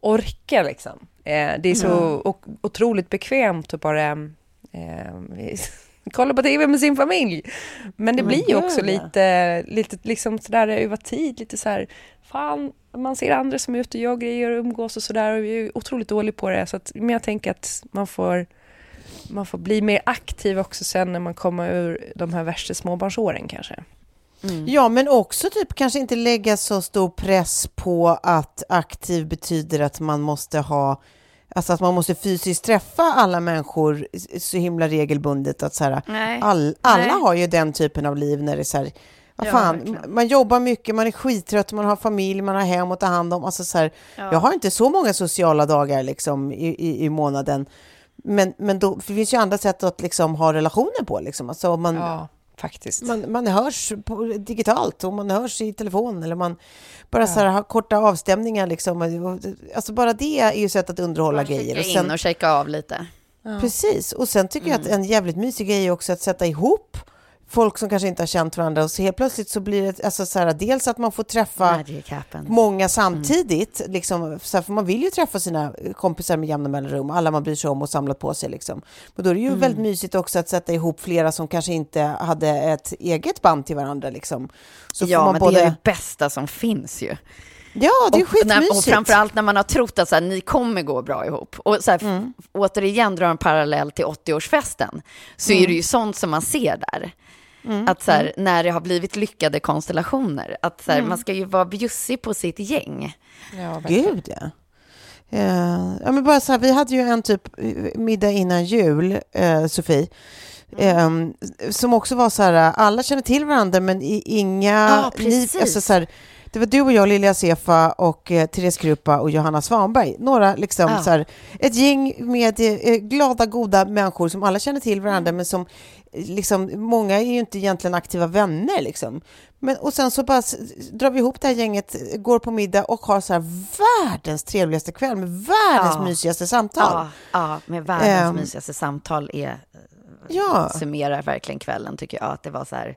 Speaker 4: orka liksom. Eh, det är så o- otroligt bekvämt att bara eh, kolla på tv med sin familj. Men det
Speaker 2: Men
Speaker 4: blir ju också lite, lite liksom sådär över tid, lite så här, fan, man ser andra som är ute och gör grejer och umgås och sådär och vi är otroligt dålig på det. Så att, men jag tänker att man får, man får bli mer aktiv också sen när man kommer ur de här värsta småbarnsåren kanske.
Speaker 2: Ja, men också typ kanske inte lägga så stor press på att aktiv betyder att man måste ha Alltså att man måste fysiskt träffa alla människor så himla regelbundet. Att så här, all, alla
Speaker 1: Nej.
Speaker 2: har ju den typen av liv när det är så här, vad
Speaker 1: Ja,
Speaker 2: fan,
Speaker 1: verkligen.
Speaker 2: man jobbar mycket, man är skittrött, man har familj, man har hem att ta hand om. Alltså så här, Jag har inte så många sociala dagar liksom, i, i, i månaden. Men, men då, det finns ju andra sätt att liksom, ha relationer på. Liksom. Alltså, man,
Speaker 4: Ja, faktiskt.
Speaker 2: man, man hörs på, digitalt och man hörs i telefon eller man bara så här, har korta avstämningar. Liksom. Alltså bara det är ju sätt att underhålla grejer. Och sen,
Speaker 1: in och checka av lite.
Speaker 2: Precis, och sen tycker jag att en jävligt mysig grej är också att sätta ihop folk som kanske inte har känt varandra och så helt plötsligt så blir det alltså så här, dels att man får träffa många samtidigt, liksom, så här, för man vill ju träffa sina kompisar med jämna mellanrum, alla man bryr sig om och samlat på sig. Liksom. Men då är det ju väldigt mysigt också att sätta ihop flera som kanske inte hade ett eget band till varandra. Liksom. Så
Speaker 1: ja,
Speaker 2: man
Speaker 1: men
Speaker 2: både...
Speaker 1: det är det bästa som finns ju.
Speaker 2: Ja, det är
Speaker 1: och, när, och
Speaker 2: skitmysigt.
Speaker 1: framförallt när man har trott att så här, ni kommer gå bra ihop. Och så här,
Speaker 2: Mm.
Speaker 1: återigen drar en parallell till 80-årsfesten, så
Speaker 2: Mm.
Speaker 1: är det ju sånt som man ser där. Att så här, när det har blivit lyckade konstellationer, att så här,
Speaker 2: Mm.
Speaker 1: man ska ju vara bjussig på sitt gäng.
Speaker 2: Gud, ja. Eh, ja, men bara så här, vi hade ju en typ eh, middag innan jul, eh, Sofie,
Speaker 1: Mm.
Speaker 2: eh, som också var så här, alla känner till varandra men i, inga...
Speaker 1: Ja, precis.
Speaker 2: alltså, så här, det var du och jag, Lilja Sefa och eh, Therese Krupa och Johanna Svanberg. Några, liksom,
Speaker 1: Ja.
Speaker 2: så här, ett gäng med eh, glada, goda människor som alla känner till varandra
Speaker 1: Mm.
Speaker 2: men som eh, liksom, många är ju inte egentligen aktiva vänner. Liksom. Men, och sen så bara drar vi ihop det här gänget, går på middag och har så här världens trevligaste kväll med världens
Speaker 1: Ja.
Speaker 2: mysigaste samtal.
Speaker 1: Ja, ja, med världens
Speaker 2: Ehm.
Speaker 1: mysigaste samtal är,
Speaker 2: Ja.
Speaker 1: summerar verkligen kvällen tycker jag. Att det var så här,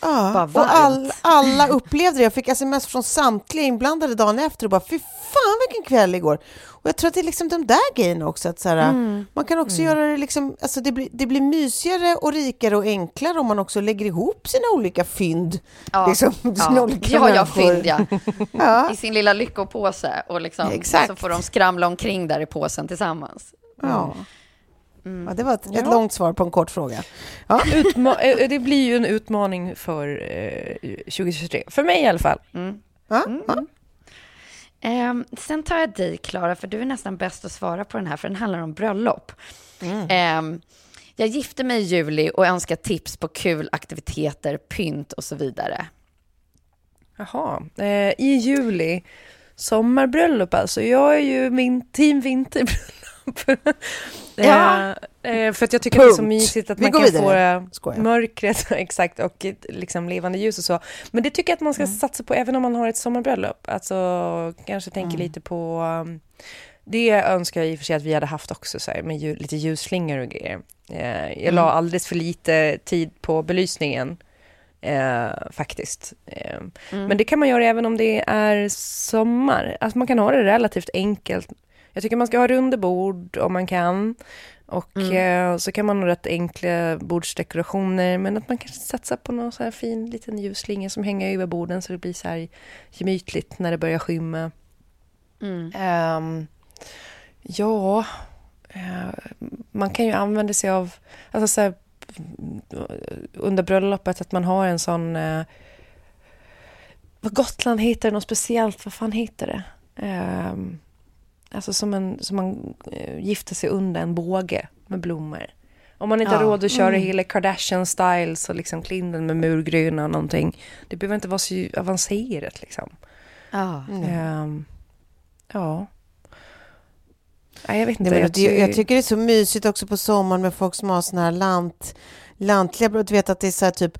Speaker 2: Ja,
Speaker 1: Bara
Speaker 2: och all, alla upplevde det. Jag fick sms från samtliga inblandade dagen efter och bara fy fan vilken kväll igår. Och jag tror att det är liksom de där grejerna också. Att så här,
Speaker 1: Mm.
Speaker 2: Man kan också göra det liksom, alltså det blir, det blir mysigare och rikare och enklare om man också lägger ihop sina olika fynd.
Speaker 1: ja,
Speaker 2: liksom,
Speaker 1: ja,
Speaker 2: olika
Speaker 1: ja, ja, fynd ja.
Speaker 2: Ja.
Speaker 1: I sin lilla lyckopåse och liksom,
Speaker 2: Exakt.
Speaker 1: så får de skramla omkring där i påsen tillsammans.
Speaker 2: Ja.
Speaker 1: Mm.
Speaker 2: Ja, det var ett, ett långt svar på en kort fråga. Ja.
Speaker 4: Utma- eh, det blir ju en utmaning för eh, 2023. För mig i alla fall.
Speaker 2: Ja. Ja.
Speaker 1: Ehm, sen tar jag dig, Klara, för du är nästan bäst att svara på den här, för den handlar om bröllop. Ehm, jag gifte mig i juli och önskar tips på kul aktiviteter, pynt och så vidare.
Speaker 4: Jaha. Eh, I juli, sommarbröllop alltså. Jag är ju min team vinterbröllop.
Speaker 1: Ja.
Speaker 4: Eh, eh, för att jag tycker att det är så
Speaker 2: Punkt.
Speaker 4: mysigt att
Speaker 2: Vi
Speaker 4: man kan
Speaker 2: vidare.
Speaker 4: få eh, mörkret, exakt, och liksom levande ljus och så. Men det tycker jag att man ska satsa på även om man har ett sommarbröllop. Alltså kanske tänker lite på um, det önskar jag i och för sig att vi hade haft också, så här, med ju, lite ljusslingor och grejer. Eh, jag la alldeles för lite tid på belysningen, eh, faktiskt. Eh, Men det kan man göra även om det är sommar. Alltså man kan ha det relativt enkelt. Jag tycker man ska ha runda bord om man kan. Och eh, så kan man ha rätt enkla bordsdekorationer, men att man kanske satsar på någon så här fin liten ljusslinga som hänger över borden så det blir så här gemytligt när det börjar skymma. Ehm, ja, eh, man kan ju använda sig av, alltså så här, under bröllopet att man har en sån, eh, vad Gotland heter det något speciellt, vad fan heter det? Ehm, alltså som, en, som man eh, gifter sig under en båge med blommor. Om man inte har
Speaker 1: Ja.
Speaker 4: råd att köra hela Kardashian-style så liksom klinden med murgröna och någonting. Det behöver inte vara så avancerat liksom.
Speaker 1: Ja.
Speaker 4: Ehm, ja. Nej, jag vet inte.
Speaker 2: Nej,
Speaker 4: jag,
Speaker 2: det, jag
Speaker 4: ty-
Speaker 2: tycker det är så mysigt också på sommaren med folk som har såna här lant, lantliga bröd. Du vet att det är så här typ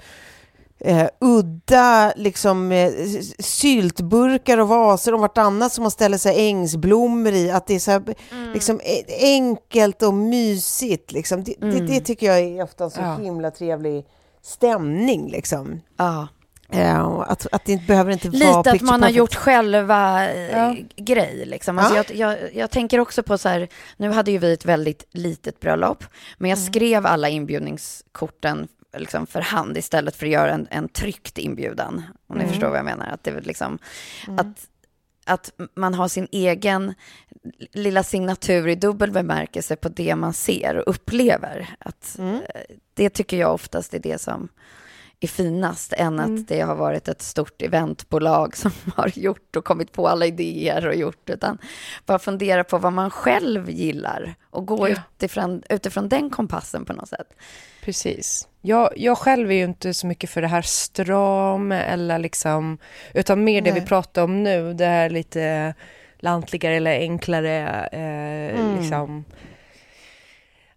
Speaker 2: eh, udda liksom, eh, syltburkar och vaser om vartannat som man ställer sig ängsblommor i. Att det är så här, liksom, eh, enkelt och mysigt. Liksom. Det, det, det tycker jag är ofta en så
Speaker 4: Ja.
Speaker 2: himla trevlig stämning. Liksom.
Speaker 1: ja.
Speaker 2: Eh, och att, att det inte behöver inte vara
Speaker 1: Lite att
Speaker 2: picture
Speaker 1: man har gjort själva eh,
Speaker 4: Ja.
Speaker 1: grej. Liksom. Alltså
Speaker 2: Ja.
Speaker 1: jag, jag, jag tänker också på så här, nu hade ju vi ett väldigt litet bröllop, men jag skrev alla inbjudningskorten liksom för hand istället för att göra en, en tryckt inbjudan. Om ni förstår vad jag menar. Att, det är liksom, att, att man har sin egen lilla signatur i dubbel bemärkelse på det man ser och upplever. Att, eh, Det tycker jag oftast är det som är finast än att det har varit ett stort eventbolag som har gjort och kommit på alla idéer och gjort, utan bara fundera på vad man själv gillar och gå
Speaker 4: Ja.
Speaker 1: utifrån, utifrån den kompassen på något sätt.
Speaker 4: Precis. Jag, jag själv är ju inte så mycket för det här stram eller liksom, utan mer det vi
Speaker 2: Nej.
Speaker 4: pratar om nu, det här lite lantligare eller enklare, eh, liksom.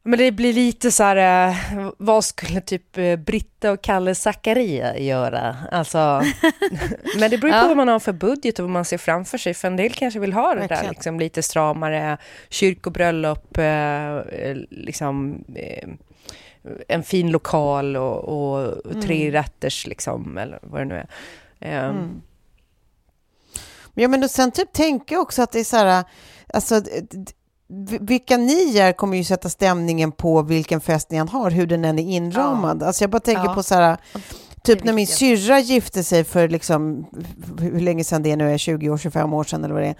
Speaker 4: Men det blir lite så här, eh, vad skulle typ eh, Britta och Kalle Zakaria göra? Alltså, men det beror på
Speaker 1: Ja.
Speaker 4: vad man har för budget och vad man ser framför sig. För en del kanske vill ha det där liksom, lite stramare kyrkobröllop, eh, eh, liksom, eh, en fin lokal och, och tre rätters liksom, eller vad det nu är. Ehm,
Speaker 2: Mm. Ja, men och sen typ tänker jag också att det är så här, alltså vilka ni är kommer ju sätta stämningen på vilken fest ni än har, hur den än är inramad. Alltså jag bara tänker
Speaker 1: Ja.
Speaker 2: på så här, typ när min syrra gifte sig för liksom, hur länge sedan det nu är, 20 år, 25 år sedan eller vad det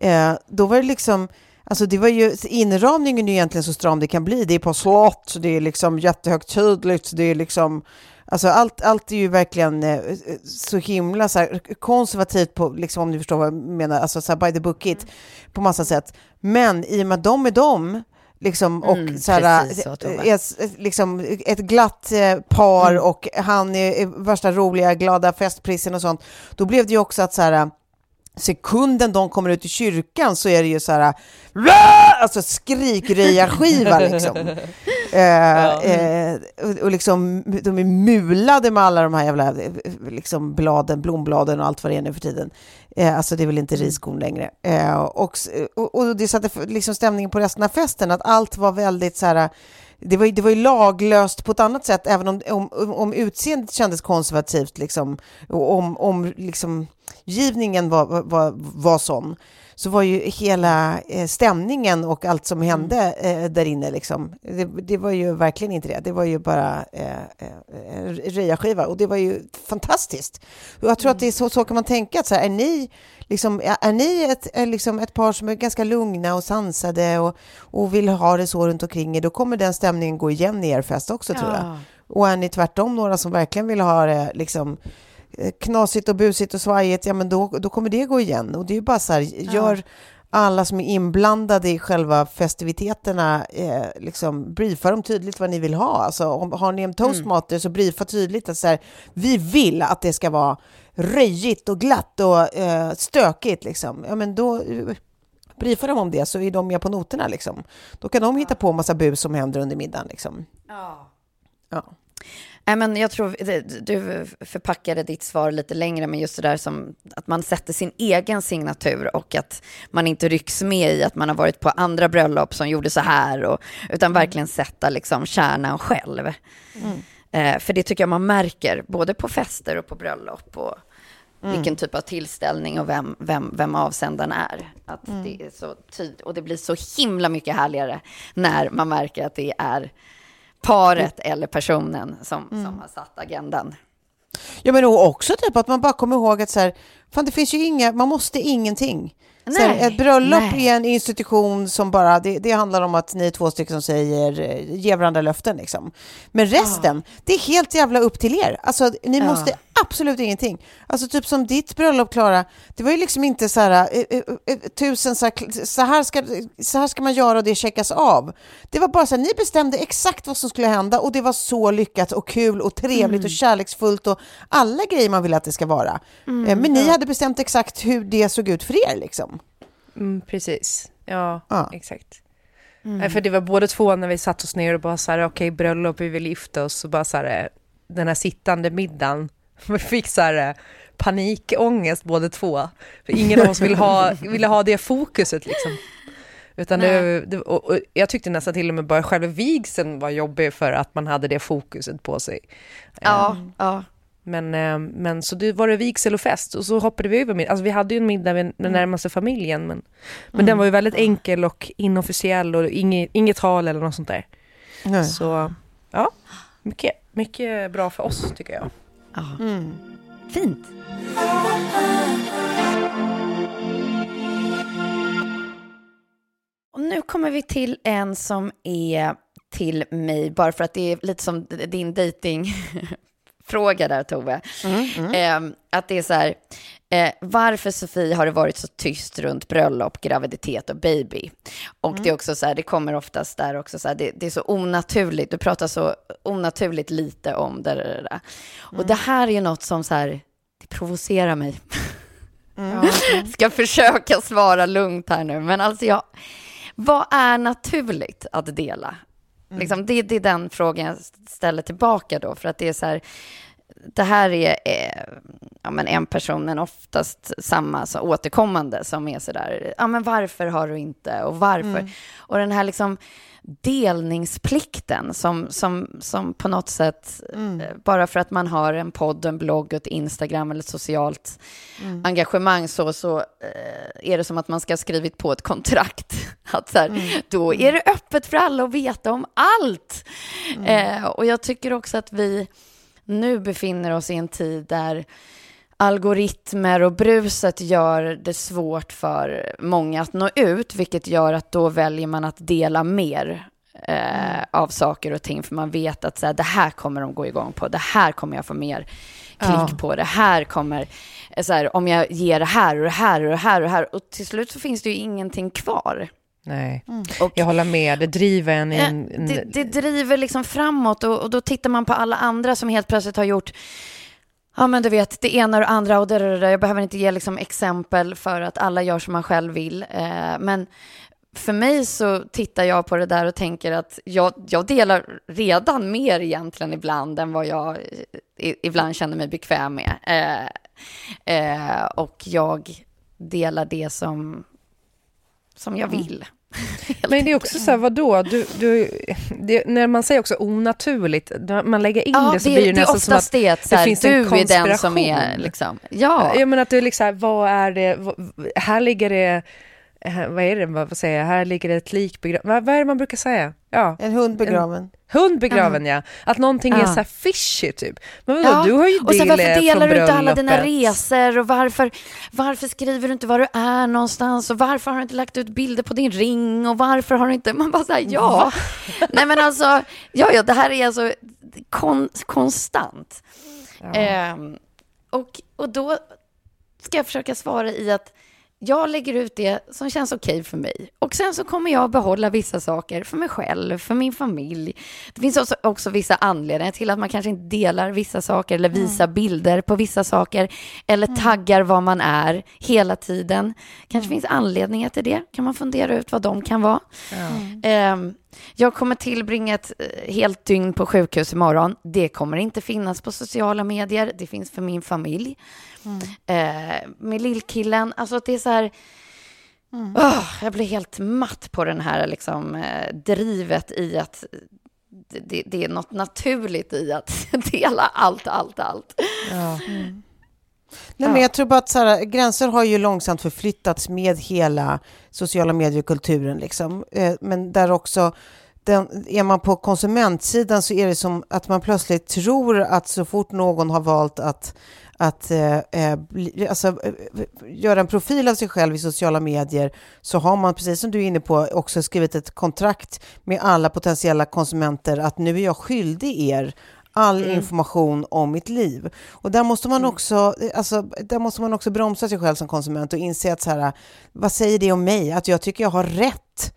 Speaker 2: är, eh, då var det liksom Alltså det var ju, inramningen är ju egentligen så stram det kan bli. Det är på slott, det är liksom jättehögtidligt, det är liksom Alltså allt, allt är ju verkligen eh, så himla så här, konservativt, på, liksom, om ni förstår vad jag menar, alltså så här, by the book it, på massa sätt. Men i och med att de är de, liksom, och
Speaker 1: Mm,
Speaker 2: så här,
Speaker 1: precis
Speaker 2: är, s- liksom, ett glatt eh, par
Speaker 1: Mm.
Speaker 2: och han är, är värsta roliga, glada festprissen och sånt, då blev det ju också att så här, sekunden de kommer ut i kyrkan så är det ju så här, alltså skrikröjarskiva liksom. Eh, eh, och, och liksom, de är mulade med alla de här jävla eh, liksom bladen, blombladen och allt vad det är nu för tiden. Eh, alltså det är väl inte riskorn längre. Eh, och, och, och det satte liksom stämningen på resten av festen, att allt var väldigt så här, det var, ju, det var ju laglöst på ett annat sätt, även om, om, om- om utseendet kändes konservativt, liksom, och om, om liksom, givningen var, var, var sån, så var ju hela eh, stämningen och allt som hände eh, där inne, liksom, det, det var ju verkligen inte det. Det var ju bara eh, eh, en röjarskiva och det var ju fantastiskt. Och jag tror att det är så, så kan man tänka, att så här, är ni Liksom, är ni ett, är liksom ett par som är ganska lugna och sansade och, och vill ha det så runt omkring er, då kommer den stämningen gå igen i er fest också tror jag. Och är ni tvärtom några som verkligen vill ha det liksom eh, knasigt och busigt och svajigt, ja men då, då kommer det gå igen. Och det är ju bara så här, gör alla som är inblandade i själva festiviteterna, eh, liksom briefa dem tydligt vad ni vill ha. Alltså om, har ni en toastmaster så briefa tydligt att så här, vi vill att det ska vara röjigt och glatt och eh, stökigt liksom. Ja men då eh, briefa dem om det så är de med på noterna liksom. Då kan de hitta på massa bus som händer under middagen liksom. Ja.
Speaker 1: Nej, men jag tror du förpackade ditt svar lite längre med just det där som att man sätter sin egen signatur och att man inte rycks med i att man har varit på andra bröllop som gjorde så här, och, utan verkligen sätta liksom kärnan själv. Eh, för det tycker jag man märker både på fester och på bröllop och vilken typ av tillställning och vem, vem, vem avsändaren är. Att det är så tyd- och det blir så himla mycket härligare när man märker att det är paret eller personen som, som har satt agendan.
Speaker 2: Ja, men också typ att man bara kommer ihåg att så här, fan det finns ju inga, man måste ingenting.
Speaker 1: Nej,
Speaker 2: ett bröllop
Speaker 1: nej.
Speaker 2: är en institution som bara, det, det handlar om att ni är två stycken som säger, eh, ger varandra löften liksom. Men resten, det är helt jävla upp till er. Alltså ni
Speaker 1: Ja.
Speaker 2: måste absolut ingenting. Alltså typ som ditt bröllop Klara, det var ju liksom inte så här, eh, eh, tusen så här, så här, ska, så här ska man göra och det checkas av. Det var bara så här, ni bestämde exakt vad som skulle hända och det var så lyckat och kul och trevligt och kärleksfullt och alla grejer man vill att det ska vara. Eh, Men ni hade bestämt exakt hur det såg ut för er liksom.
Speaker 4: Mm, precis. Ja,
Speaker 2: Ja.
Speaker 4: exakt. Nej, För det var båda två när vi satt oss ner och bara så här, okej bröllop, vi vill gifta oss och bara så här, den här sittande middagen, vi fick så här panikångest båda två. För ingen av oss ville ha, ville ha det fokuset liksom. Utan det, det, och, och jag tyckte nästan till och med bara själva vigseln var jobbig för att man hade det fokuset på sig.
Speaker 1: Ja, ja.
Speaker 4: Men, eh, men så det var det vigsel och fest och så hoppade vi över middag. Alltså vi hade ju en middag med den närmaste familjen men, men den var ju väldigt enkel och inofficiell och inget, inget tal eller något sånt där.
Speaker 2: Nej.
Speaker 4: Så ja, mycket, mycket bra för oss tycker jag.
Speaker 1: ja. Fint. Och nu kommer vi till en som är till mig, bara för att det är lite som din datingfråga där Tove. Eh, att det är så här, eh, varför Sofie har det varit så tyst runt bröllop, graviditet och baby? Och det är också så här, det kommer oftast där också så här, det, det är så onaturligt, du pratar så onaturligt lite om det. det. Och det här är ju något som så här, det provocerar mig. Ska försöka svara lugnt här nu, men alltså jag, vad är naturligt att dela? Liksom, det, det är den frågan jag ställer tillbaka då, för att det är så här, det här är eh, ja, men en person, men oftast samma, så återkommande, som är sådär, ja men varför har du inte och varför?
Speaker 2: Mm.
Speaker 1: Och den här liksom delningsplikten som, som, som på något sätt,
Speaker 2: Mm.
Speaker 1: eh, bara för att man har en podd, en blogg, ett Instagram eller ett socialt
Speaker 2: Mm.
Speaker 1: engagemang så, så eh, är det som att man ska ha skrivit på ett kontrakt. Att så här,
Speaker 2: Mm.
Speaker 1: Då är det öppet för alla att veta om allt. Eh, och jag tycker också att vi nu befinner oss i en tid där algoritmer och bruset gör det svårt för många att nå ut, vilket gör att då väljer man att dela mer eh, av saker och ting, för man vet att så här, det här kommer de gå igång på, det här kommer jag få mer klick
Speaker 4: Ja.
Speaker 1: på, det här kommer, eh, så här, om jag ger det här och det här och det här och det här, och till slut så finns det ju ingenting kvar.
Speaker 4: Nej,
Speaker 1: Och,
Speaker 4: jag håller med. Det driver en
Speaker 1: Eh,
Speaker 4: en... en
Speaker 1: det, det driver liksom framåt och, och då tittar man på alla andra som helt plötsligt har gjort Ja men du vet, det ena och det andra och det, det. Jag behöver inte ge liksom exempel för att alla gör som man själv vill. Eh, men för mig så tittar jag på det där och tänker att jag, jag delar redan mer egentligen ibland än vad jag i, ibland känner mig bekväm med. Eh, eh, och jag delar det som, som jag vill.
Speaker 4: Men det är också så här, vadå? Du, du, det, när man säger också onaturligt, man lägger in
Speaker 1: Ja,
Speaker 4: det så
Speaker 1: det,
Speaker 4: blir det
Speaker 1: det
Speaker 4: nästan som att
Speaker 1: det, att här,
Speaker 4: finns en
Speaker 1: du är den som
Speaker 4: konspiration.
Speaker 1: är liksom, ja.
Speaker 4: Jag menar att du liksom, vad är det, här ligger det, vad är det, vad vad säger jag, här ligger det ett lik begravet, vad, vad är det man brukar säga? Ja,
Speaker 2: En hund begraven.
Speaker 4: hund begraven ja. Att någonting är
Speaker 1: Ja.
Speaker 4: så här fishy typ. Men vadå,
Speaker 1: Ja,
Speaker 4: du har ju
Speaker 1: och
Speaker 4: del
Speaker 1: varför
Speaker 4: eh,
Speaker 1: delar du inte alla dina resor och varför, varför skriver du inte var du är någonstans och varför har du inte lagt ut bilder på din ring och varför har du inte, man bara säger ja. Nej men alltså, ja ja, det här är alltså kon, konstant. Ehm, och, och då ska jag försöka svara i att jag lägger ut det som känns okej för mig. Och sen så kommer jag behålla vissa saker för mig själv, för min familj. Det finns också, också vissa anledningar till att man kanske inte delar vissa saker eller visar bilder på vissa saker eller taggar vad man är hela tiden. Kanske finns anledningar till det. Kan man fundera ut vad de kan vara. Ehm, jag kommer tillbringa ett eh, helt dygn på sjukhus imorgon. Det kommer inte finnas på sociala medier. Det finns för min familj. Eh, med lillkillen. Alltså det är så här... Åh, jag blir helt matt på den här liksom, eh, drivet i att det, det, är något naturligt i att dela allt, allt, allt.
Speaker 2: Nej, men jag tror bara att så här, gränser har ju långsamt förflyttats med hela sociala mediekulturen. Liksom. Eh, men där också, den, är man på konsumentsidan så är det som att man plötsligt tror att så fort någon har valt att att eh, eh, bli, alltså, eh, göra en profil av sig själv i sociala medier så har man, precis som du är inne på, också skrivit ett kontrakt med alla potentiella konsumenter att nu är jag skyldig er all information om mitt liv. Och där måste man också, alltså, där måste man också bromsa sig själv som konsument och inse att så här, vad säger det om mig? Att jag tycker jag har rätt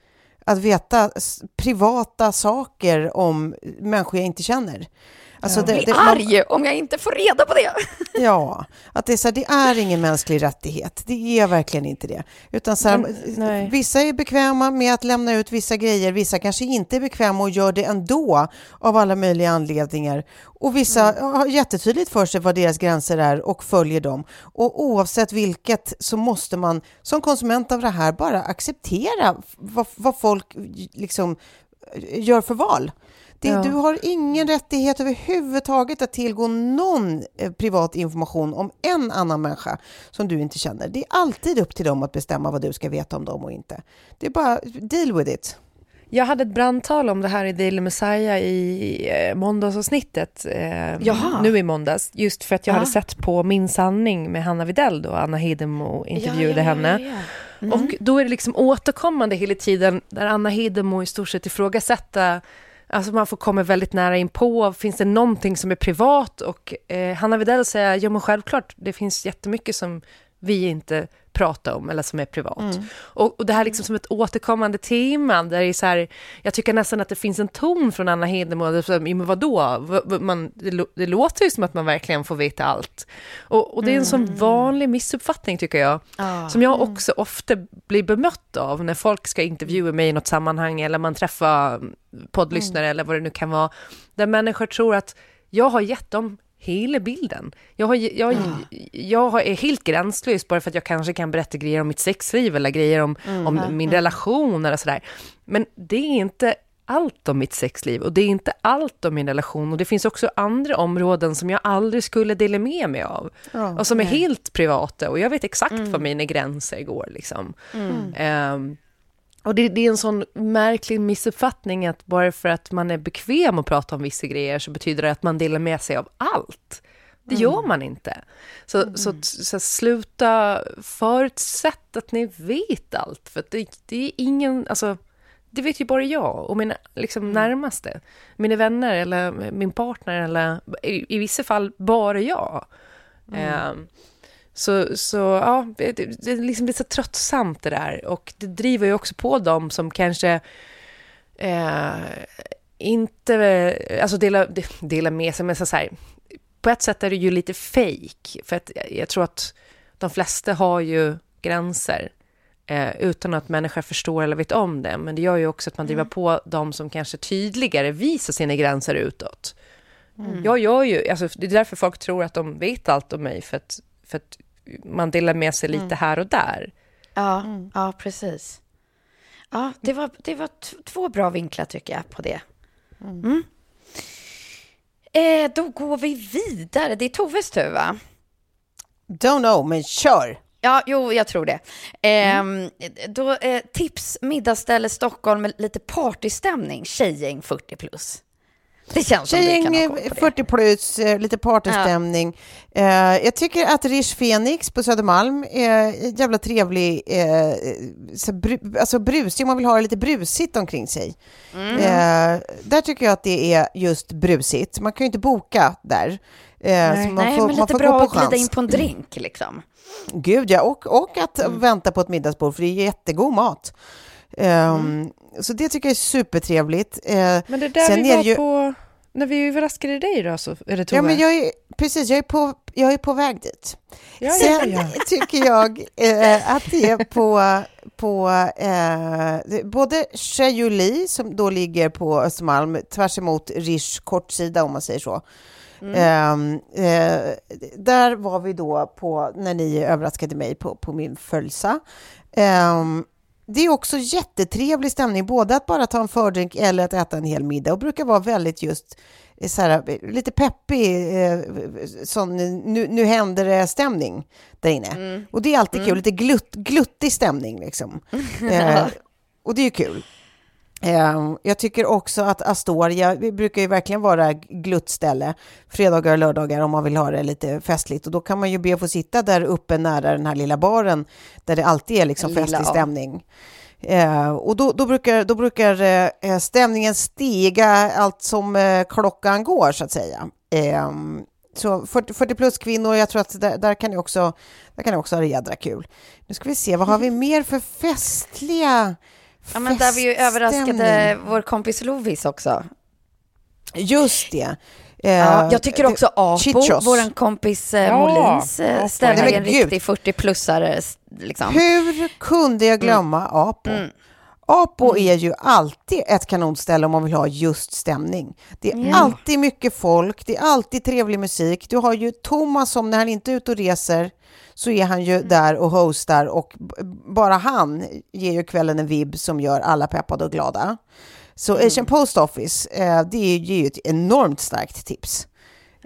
Speaker 2: att veta privata saker om människor jag inte känner. Alltså
Speaker 1: Jag blir
Speaker 2: det- det- man-
Speaker 1: arg om jag inte får reda på det.
Speaker 2: Ja, att det är, så här, det är ingen mänsklig rättighet. Det är verkligen inte det. Utan så här,
Speaker 4: Men, nej.
Speaker 2: vissa är bekväma med att lämna ut vissa grejer, vissa kanske inte är bekväma och gör det ändå av alla möjliga anledningar. Och vissa
Speaker 4: Mm.
Speaker 2: har jättetydligt för sig vad deras gränser är och följer dem. Och oavsett vilket så måste man som konsument av det här bara acceptera vad, vad folk liksom gör för val. Det,
Speaker 4: Ja.
Speaker 2: Du har ingen rättighet överhuvudtaget att tillgå någon eh, privat information om en annan människa som du inte känner. Det är alltid upp till dem att bestämma vad du ska veta om dem och inte. Det är bara deal with it.
Speaker 4: Jag hade ett brandtal om det här i Daily Messiah i eh, måndagsavsnittet, eh,
Speaker 1: Jaha.
Speaker 4: nu i måndags, just för att jag
Speaker 1: Ja.
Speaker 4: hade sett på Min sanning med Hanna Videll då, Anna Hidemo intervjuade henne. Och då är det liksom återkommande hela tiden där Anna Hidemo i stort sett ifrågasätta Alltså man får komma väldigt nära in på. Finns det någonting som är privat? Och eh, Hanna Widell säger, ja men självklart, det finns jättemycket som vi inte pratar om eller som är privat. Och, och det här är liksom som ett återkommande tema där det är så här, jag tycker nästan att det finns en ton från Anna Hedemo, det är så här, men vadå, man, det, det låter ju som att man verkligen får veta allt. Och, och det är en sån vanlig missuppfattning tycker jag, som jag också ofta blir bemött av när folk ska intervjua mig i något sammanhang eller man träffar poddlyssnare eller vad det nu kan vara, där människor tror att jag har gett dem hela bilden. Jag, har, jag, jag är helt gränslös bara för att jag kanske kan berätta grejer om mitt sexliv eller grejer om, om min relation eller sådär. Men det är inte allt om mitt sexliv och det är inte allt om min relation. Och det finns också andra områden som jag aldrig skulle dela med mig av. Och som är helt privata. Och jag vet exakt var mina gränser går liksom. Ehm, och det, det är en sån märklig missuppfattning att bara för att man är bekväm att prata om vissa grejer så betyder det att man delar med sig av allt. Det gör man inte. Så, så, så sluta förutsätta att ni vet allt, för det, det är ingen, alltså, det vet ju bara jag och mina liksom, närmaste. Mina vänner eller min partner eller i, i vissa fall bara jag. Ehm, så, så ja, det, det, liksom, är så tröttsamt det där. Och det driver ju också på dem som kanske eh, inte, alltså dela, dela med sig, men så här, på ett sätt är det ju lite fake. För att jag, tror att de flesta har ju gränser eh, utan att människor förstår eller vet om det, men det gör ju också att man driver på de som kanske tydligare visar sina gränser utåt. Jag gör ju, alltså, det är därför folk tror att de vet allt om mig, för att, för att man delar med sig lite här och där.
Speaker 1: Ja, ja precis. Ja, det var, det var två bra vinklar tycker jag på det. Mm. Eh, då går vi vidare. Det är Toves tur, va?
Speaker 2: Don't know, men kör!
Speaker 1: Ja, jo, jag tror det. Ehm, då, eh, tips, middagsställe Stockholm med lite partystämning, tjejgäng 40 plus. Det känns
Speaker 2: Tjejgäng,
Speaker 1: koll på det.
Speaker 2: 40 plus, eh, lite partystämning. Eh, jag tycker att Rish Phoenix på Södermalm är jävla trevlig, eh, så bru, alltså brusig, man vill ha det lite brusigt omkring sig.
Speaker 1: Mm.
Speaker 2: Eh, där tycker jag att det är just brusigt. Man kan ju inte boka där. Eh, så man
Speaker 1: Nej,
Speaker 2: får,
Speaker 1: men lite bra att glida in på en drink liksom.
Speaker 2: Gud ja, och, och att vänta på ett middagsbord, för det är jättegod mat. Ehm, Så det tycker jag är supertrevligt. Eh,
Speaker 4: Men det där
Speaker 2: sen
Speaker 4: vi var
Speaker 2: ju-
Speaker 4: på, när vi överraskade dig då, så det Tove?
Speaker 2: Ja, men jag är, precis, jag är, på, jag är på väg dit.
Speaker 4: Ja, ja,
Speaker 2: Sen
Speaker 4: ja.
Speaker 2: tycker jag eh, att det är på, på eh, både Cheyoli, som då ligger på Östermalm, tvärs emot Rish kortsida om man säger så. Ehm, eh, där var vi då på, när ni överraskade mig på, på min fölsa. Ehm, det är också jättetrevlig stämning, både att bara ta en fördrink eller att äta en hel middag och brukar vara väldigt just eh, så här, eh, lite peppig, eh, sån nu, nu händer det stämning där inne. Och det är alltid kul, lite glutt, gluttig stämning liksom. eh, och det är ju kul. Eh, jag tycker också att Astoria vi brukar ju verkligen vara gluttställe fredagar och lördagar om man vill ha det lite festligt och då kan man ju be att få sitta där uppe nära den här lilla baren där det alltid är liksom
Speaker 1: Lilla
Speaker 2: festlig stämning. Eh, och då, då brukar, då brukar eh, stämningen stiga allt som eh, klockan går så att säga. Eh, så 40, 40 plus kvinnor, jag tror att där, där kan jag också, där kan jag också ha det jädra kul. Nu ska vi se, vad har vi mer för festliga
Speaker 1: Ja, men där vi ju överraskade vår kompis Lovis också.
Speaker 2: Just det. Eh,
Speaker 1: Ja, jag tycker också Apo, vår kompis eh,
Speaker 4: Ja,
Speaker 1: Molins eh,
Speaker 4: Apo.
Speaker 1: ställe,
Speaker 2: Nej,
Speaker 1: är
Speaker 2: men
Speaker 1: en riktig 40-plussare. Liksom.
Speaker 2: Hur kunde jag glömma Apo? Apo är ju alltid ett kanonställe om man vill ha just stämning. Det är alltid mycket folk, det är alltid trevlig musik. Du har ju Thomas som när han inte är ute och reser så är han ju där och hostar och bara han ger ju kvällen en vibb som gör alla peppade och glada. Så Asian Post Office, eh, det är ju ett enormt starkt tips.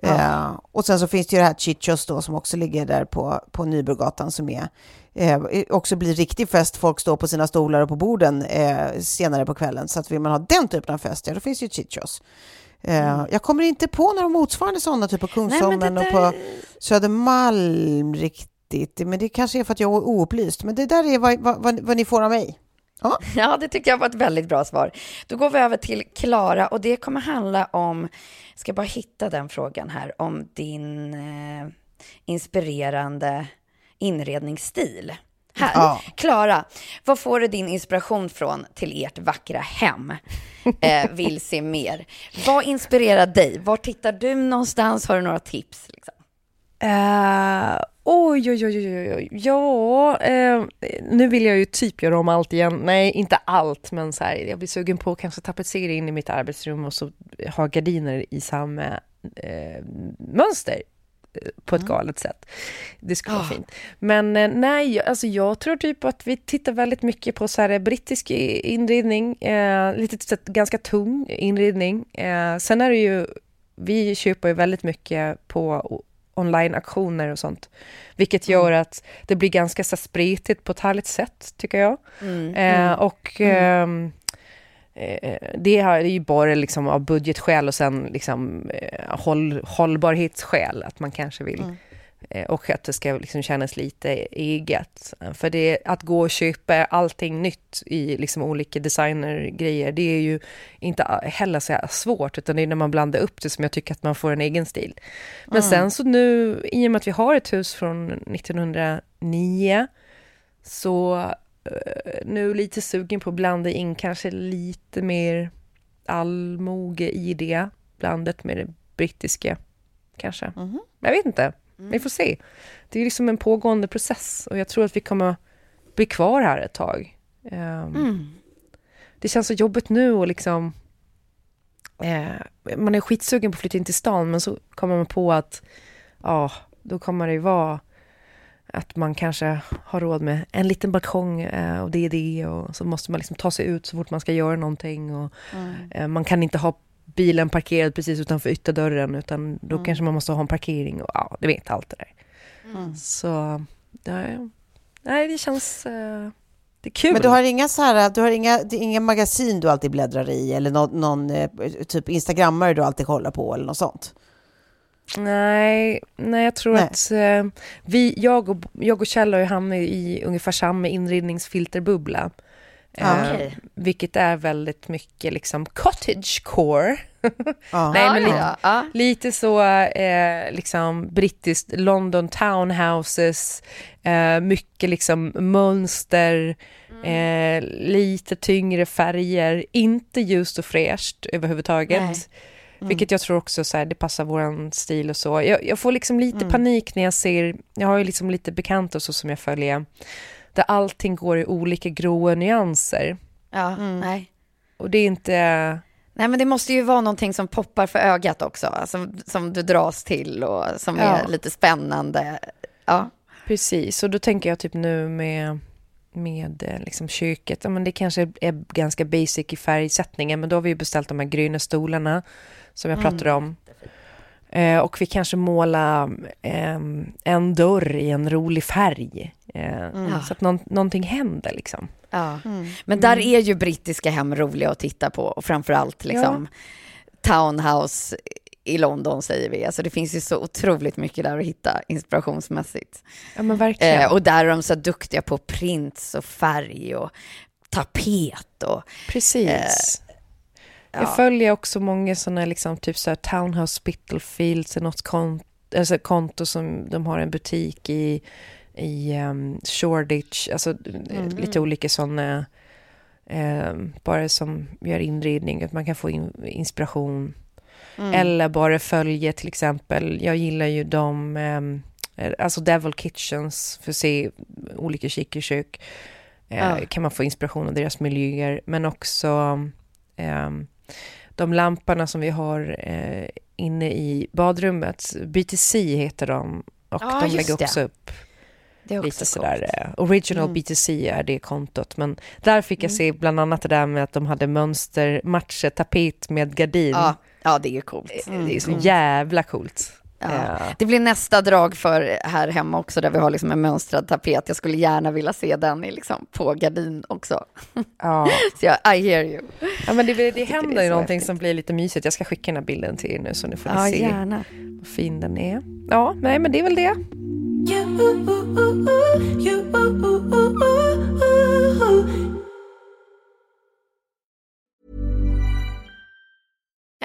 Speaker 2: Eh, och sen så finns det ju det här Chichos då som också ligger där på, på Nybrogatan som är eh, också blir riktig fest. Folk står på sina stolar och på borden eh, senare på kvällen. Så att vill man ha den typen av fest, ja då finns ju Chichos. Eh, Jag kommer inte på några motsvarande sådana typ på Kungsholmen
Speaker 1: det
Speaker 2: och på Södermalm riktigt. Men det kanske är för att jag är oupplyst. Men det där är vad, vad, vad, vad ni får av mig. Ja.
Speaker 1: Ja, det tycker jag var ett väldigt bra svar. Då går vi över till Klara och det kommer handla om, jag ska bara hitta den frågan här, om din eh, inspirerande inredningsstil. Här. Klara, vad får du din inspiration från till ert vackra hem? Eh, vill se mer. Vad inspirerar dig? Var tittar du någonstans? Har du några tips? Liksom?
Speaker 4: Eh, oj, oj, oj, oj, oj. Ja, eh, nu vill jag ju typ göra om allt igen. Nej, inte allt, men så här, jag blir sugen på att kanske tapetsera in i mitt arbetsrum och så ha gardiner i samma eh, mönster på ett galet sätt. Det skulle vara fint. Men eh, nej, alltså jag tror typ att vi tittar väldigt mycket på så här brittisk i- inredning, eh, lite så ganska tung inredning. Eh, sen är det ju, vi köper ju väldigt mycket på online-auktioner och sånt, vilket gör att det blir ganska så spretigt på ett härligt sätt, tycker jag. Eh, och ehm, eh, det här är ju bara liksom av budgetskäl och sen liksom eh, håll, hållbarhetsskäl, att man kanske vill eh, och att det ska liksom kännas lite eget. Eh, För det, att gå och köpa allting nytt i liksom olika designergrejer, det är ju inte heller så svårt, utan det är när man blandar upp det som jag tycker att man får en egen stil. Men sen så nu, i och med att vi har ett hus från 1909, så eh, nu lite sugen på att blanda in kanske lite mer allmoge i det, blandat med det brittiska kanske. Jag vet inte, vi får se. Det är liksom en pågående process och jag tror att vi kommer bli kvar här ett tag. Ehm, Det känns så jobbigt nu och liksom eh, man är skitsugen på att flytta in till stan men så kommer man på att ja, då kommer det ju vara att man kanske har råd med en liten balkong eh, och det är det och så måste man liksom ta sig ut så fort man ska göra någonting och eh, man kan inte ha bilen parkerad precis utanför ytterdörren utan då kanske man måste ha en parkering och ja, du vet allt det där. Så, ja, nej det känns, eh, det är kul.
Speaker 2: Men du har inga så här, du har inga, det är inga magasin du alltid bläddrar i eller någon, någon eh, typ instagrammare du alltid kollar på eller något sånt?
Speaker 4: Nej, nej jag tror
Speaker 2: Nej.
Speaker 4: att eh, vi, jag, och, jag och Kjell har ju hamnat i ungefär samma inredningsfilterbubbla.
Speaker 2: Ja.
Speaker 4: Eh. Vilket är väldigt mycket liksom cottagecore.
Speaker 2: Ja.
Speaker 4: Nej, men lite,
Speaker 1: ja, ja.
Speaker 4: lite så eh, liksom brittiskt London townhouses, eh, mycket liksom mönster, eh, lite tyngre färger, inte ljust och fräscht överhuvudtaget.
Speaker 1: Nej.
Speaker 4: Vilket jag tror också så här, det passar våran stil och så. Jag, jag får liksom lite panik när jag ser, jag har ju liksom lite bekanta och så som jag följer, där allting går i olika gråa nyanser.
Speaker 1: ja nej.
Speaker 4: Och det är inte...
Speaker 1: Nej men det måste ju vara någonting som poppar för ögat också, alltså, som du dras till och som
Speaker 4: Ja.
Speaker 1: är lite spännande. Ja.
Speaker 4: Precis, och då tänker jag typ nu med, med eh, liksom köket, ja, men det kanske är ganska basic i färgsättningen, men då har vi ju beställt de här gröna stolarna som jag pratade om. Eh, och vi kanske målar ehm, en dörr i en rolig färg. Eh, Så att någon, någonting händer liksom.
Speaker 1: Ja. Men där är ju brittiska hem roliga att titta på och framförallt liksom townhouse i London säger vi. Alltså det finns ju så otroligt mycket där att hitta inspirationsmässigt.
Speaker 4: Ja men verkligen.
Speaker 1: Eh, och där är de så duktiga på prints och färg och tapet och
Speaker 4: Precis.
Speaker 1: Ja.
Speaker 4: Jag följer också många sådana liksom typ så här Townhouse Spitalfields, något konto, alltså konto som de har en butik i, i um, Shoreditch, alltså eh, lite olika sådana, um, bara som gör inredning, att man kan få in, inspiration. Eller bara följa till exempel, jag gillar ju de, um, alltså Devil Kitchens, för att se olika kikekök. Eh,
Speaker 1: Ja.
Speaker 4: kan man få inspiration av deras miljöer, men också ehm, de lamporna som vi har eh, inne i badrummet. BTC heter de och
Speaker 1: Ja,
Speaker 4: de lägger
Speaker 1: det.
Speaker 4: också upp
Speaker 1: det är också
Speaker 4: lite
Speaker 1: coolt.
Speaker 4: sådär. eh, Original BTC är det kontot, men där fick jag se bland annat det där med att de hade mönstermatcher, tapet med gardin.
Speaker 1: Ja, ja, det är ju coolt.
Speaker 4: Det är så jävla coolt.
Speaker 1: Ja.
Speaker 4: Eh,
Speaker 1: Det blir nästa drag för här hemma också, där vi har liksom en mönstrad tapet. Jag skulle gärna vilja se den i liksom på gardin också.
Speaker 4: ja.
Speaker 1: Så jag, I hear you.
Speaker 4: ja, men det, det
Speaker 1: det
Speaker 4: händer
Speaker 1: är
Speaker 4: ju någonting
Speaker 1: häftigt.
Speaker 4: som blir lite mysigt. Jag ska skicka den här bilden till er nu så nu får ni
Speaker 1: Ja,
Speaker 4: se
Speaker 1: gärna.
Speaker 4: hur fin den är. Ja, nej men det är väl det.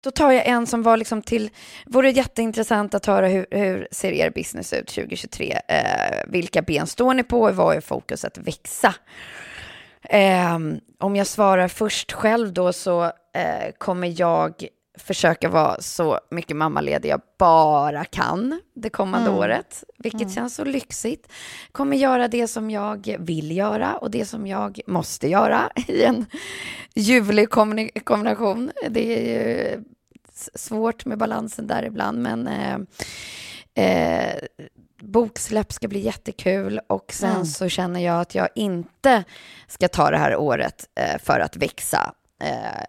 Speaker 1: Då tar jag en som var liksom till, vore jätteintressant att höra hur, hur ser er business ut 2023? Eh, vilka ben står ni på? Vad är fokus att växa? Eh, om jag svarar först själv då så eh, kommer jag försöka vara så mycket mammaledig jag bara kan det kommande
Speaker 2: Mm.
Speaker 1: året, vilket
Speaker 2: Mm.
Speaker 1: känns så lyxigt. Kommer göra det som jag vill göra och det som jag måste göra i en ljuvlig kombina- kombination. Det är ju svårt med balansen där ibland, men eh, eh, boksläpp ska bli jättekul och sen
Speaker 2: Mm.
Speaker 1: så känner jag att jag inte ska ta det här året eh, för att växa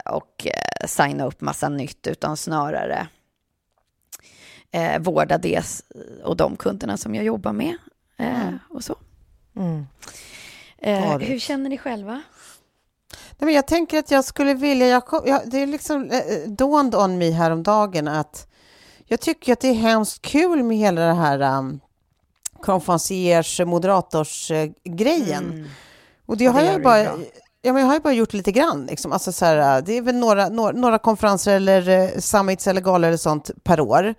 Speaker 1: och eh, signa upp massa nytt, utan snarare eh, vårda det och de kunderna som jag jobbar med eh,
Speaker 2: Mm.
Speaker 1: och så.
Speaker 4: Mm.
Speaker 1: Eh, hur känner ni själva?
Speaker 2: Nej, men jag tänker att jag skulle vilja, jag, jag, det är liksom eh, dawned on me häromdagen att jag tycker att det är hemskt kul med hela det här um, konferenciers moderatorsgrejen.
Speaker 1: Mm.
Speaker 2: Och det
Speaker 1: Ja,
Speaker 2: har
Speaker 1: det
Speaker 2: jag
Speaker 1: du ju
Speaker 2: bara,
Speaker 1: bra.
Speaker 2: Ja, men jag har ju bara gjort lite grann. Liksom. Alltså, så här, det är väl några, några, några konferenser eller uh, summits eller galor eller sånt per år.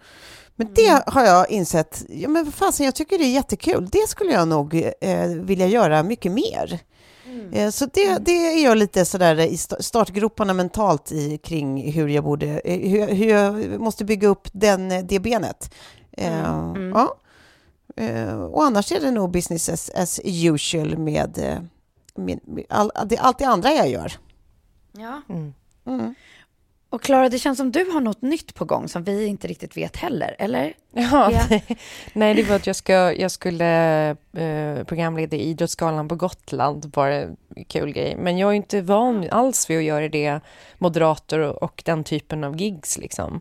Speaker 2: Men
Speaker 1: Mm.
Speaker 2: det har jag insett, ja, men vad fasen, jag tycker det är jättekul. Det skulle jag nog eh, vilja göra mycket mer.
Speaker 1: Mm.
Speaker 2: Eh, Så det, det är jag lite sådär i sta- startgroparna mentalt i kring hur jag borde, eh, hur, hur jag måste bygga upp den, eh, det benet. Eh,
Speaker 1: Mm.
Speaker 2: Ja. Eh, Och annars är det nog business as, as usual med, med all, det, allt det andra jag gör.
Speaker 1: Ja.
Speaker 4: Mm.
Speaker 2: Mm.
Speaker 1: Och Klara, det känns som du har något nytt på gång som vi inte riktigt vet heller, eller?
Speaker 4: Ja,
Speaker 1: Ja.
Speaker 4: nej det var att jag, ska, jag skulle eh, programleda Idrottsgalan på Gotland, bara en kul grej. Men jag är inte van alls vid att göra det, moderator och, och den typen av gigs liksom.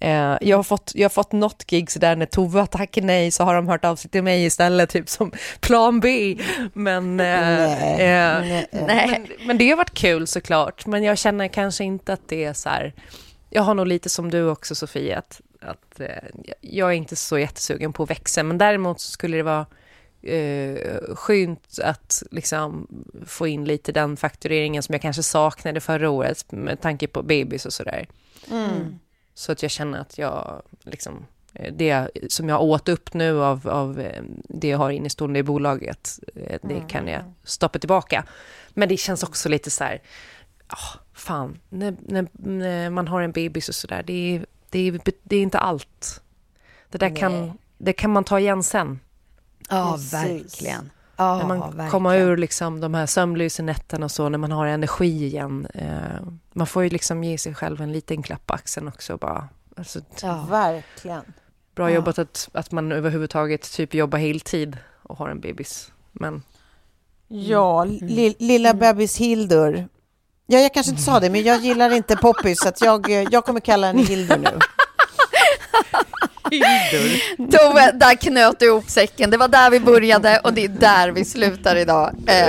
Speaker 4: Eh, jag, har fått, jag har fått något gig sådär när Tove har tackat nej så har de hört av sig till mig istället, typ som plan B. Men, eh,
Speaker 2: Nej,
Speaker 4: eh,
Speaker 2: nej.
Speaker 4: men, men det har varit kul såklart. Men jag känner kanske inte att det är så här, jag har nog lite som du också Sofia, att, att eh, jag är inte så jättesugen på att växa, men däremot så skulle det vara eh, skönt att liksom få in lite den faktureringen som jag kanske saknade förra året med tanke på babys och sådär.
Speaker 2: Mm.
Speaker 4: Så att jag känner att jag liksom eh, det som jag åt upp nu av, av eh, det jag har innestående i bolaget, eh, det
Speaker 2: Mm.
Speaker 4: kan jag stoppa tillbaka. Men det känns också lite så här, ah, fan, när, när, när man har en bebis och sådär, det är, det, är, det är inte allt. Det där
Speaker 1: Nej.
Speaker 4: kan, det kan man ta igen sen.
Speaker 1: Ja,
Speaker 2: Precis.
Speaker 1: verkligen. Ja,
Speaker 4: när man
Speaker 1: verkligen.
Speaker 4: kommer ur liksom de här sömnlösa nätterna och så, när man har energi igen. Eh, man får ju liksom ge sig själv en liten klapp på axeln också. Bara. Alltså,
Speaker 1: Ja.
Speaker 2: Verkligen.
Speaker 4: Bra
Speaker 2: Ja.
Speaker 4: jobbat att, att man överhuvudtaget typ jobbar heltid och har en bebis. Men
Speaker 2: Ja,
Speaker 1: Mm.
Speaker 2: li, lilla bebis Hildur. Ja, jag kanske inte sa det, men jag gillar inte Poppys, så jag, jag kommer kalla henne Hildur nu.
Speaker 1: Då, där knöt du ihop säcken. Det var där vi började och det är där vi slutar idag. Eh,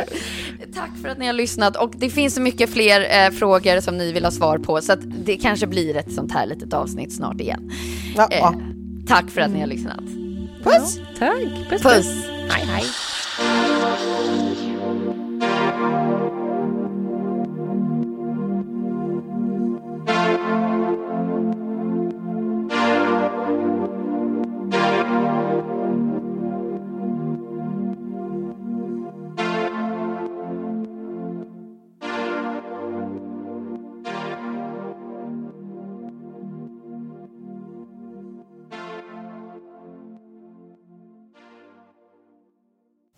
Speaker 1: tack för att ni har lyssnat och det finns så mycket fler eh, frågor som ni vill ha svar på så att det kanske blir ett sånt här litet avsnitt snart igen.
Speaker 2: Ja,
Speaker 1: Eh,
Speaker 2: ja.
Speaker 1: tack för att ni har lyssnat.
Speaker 2: Puss!
Speaker 4: tack! Puss,
Speaker 1: Puss!
Speaker 4: Hej, hej!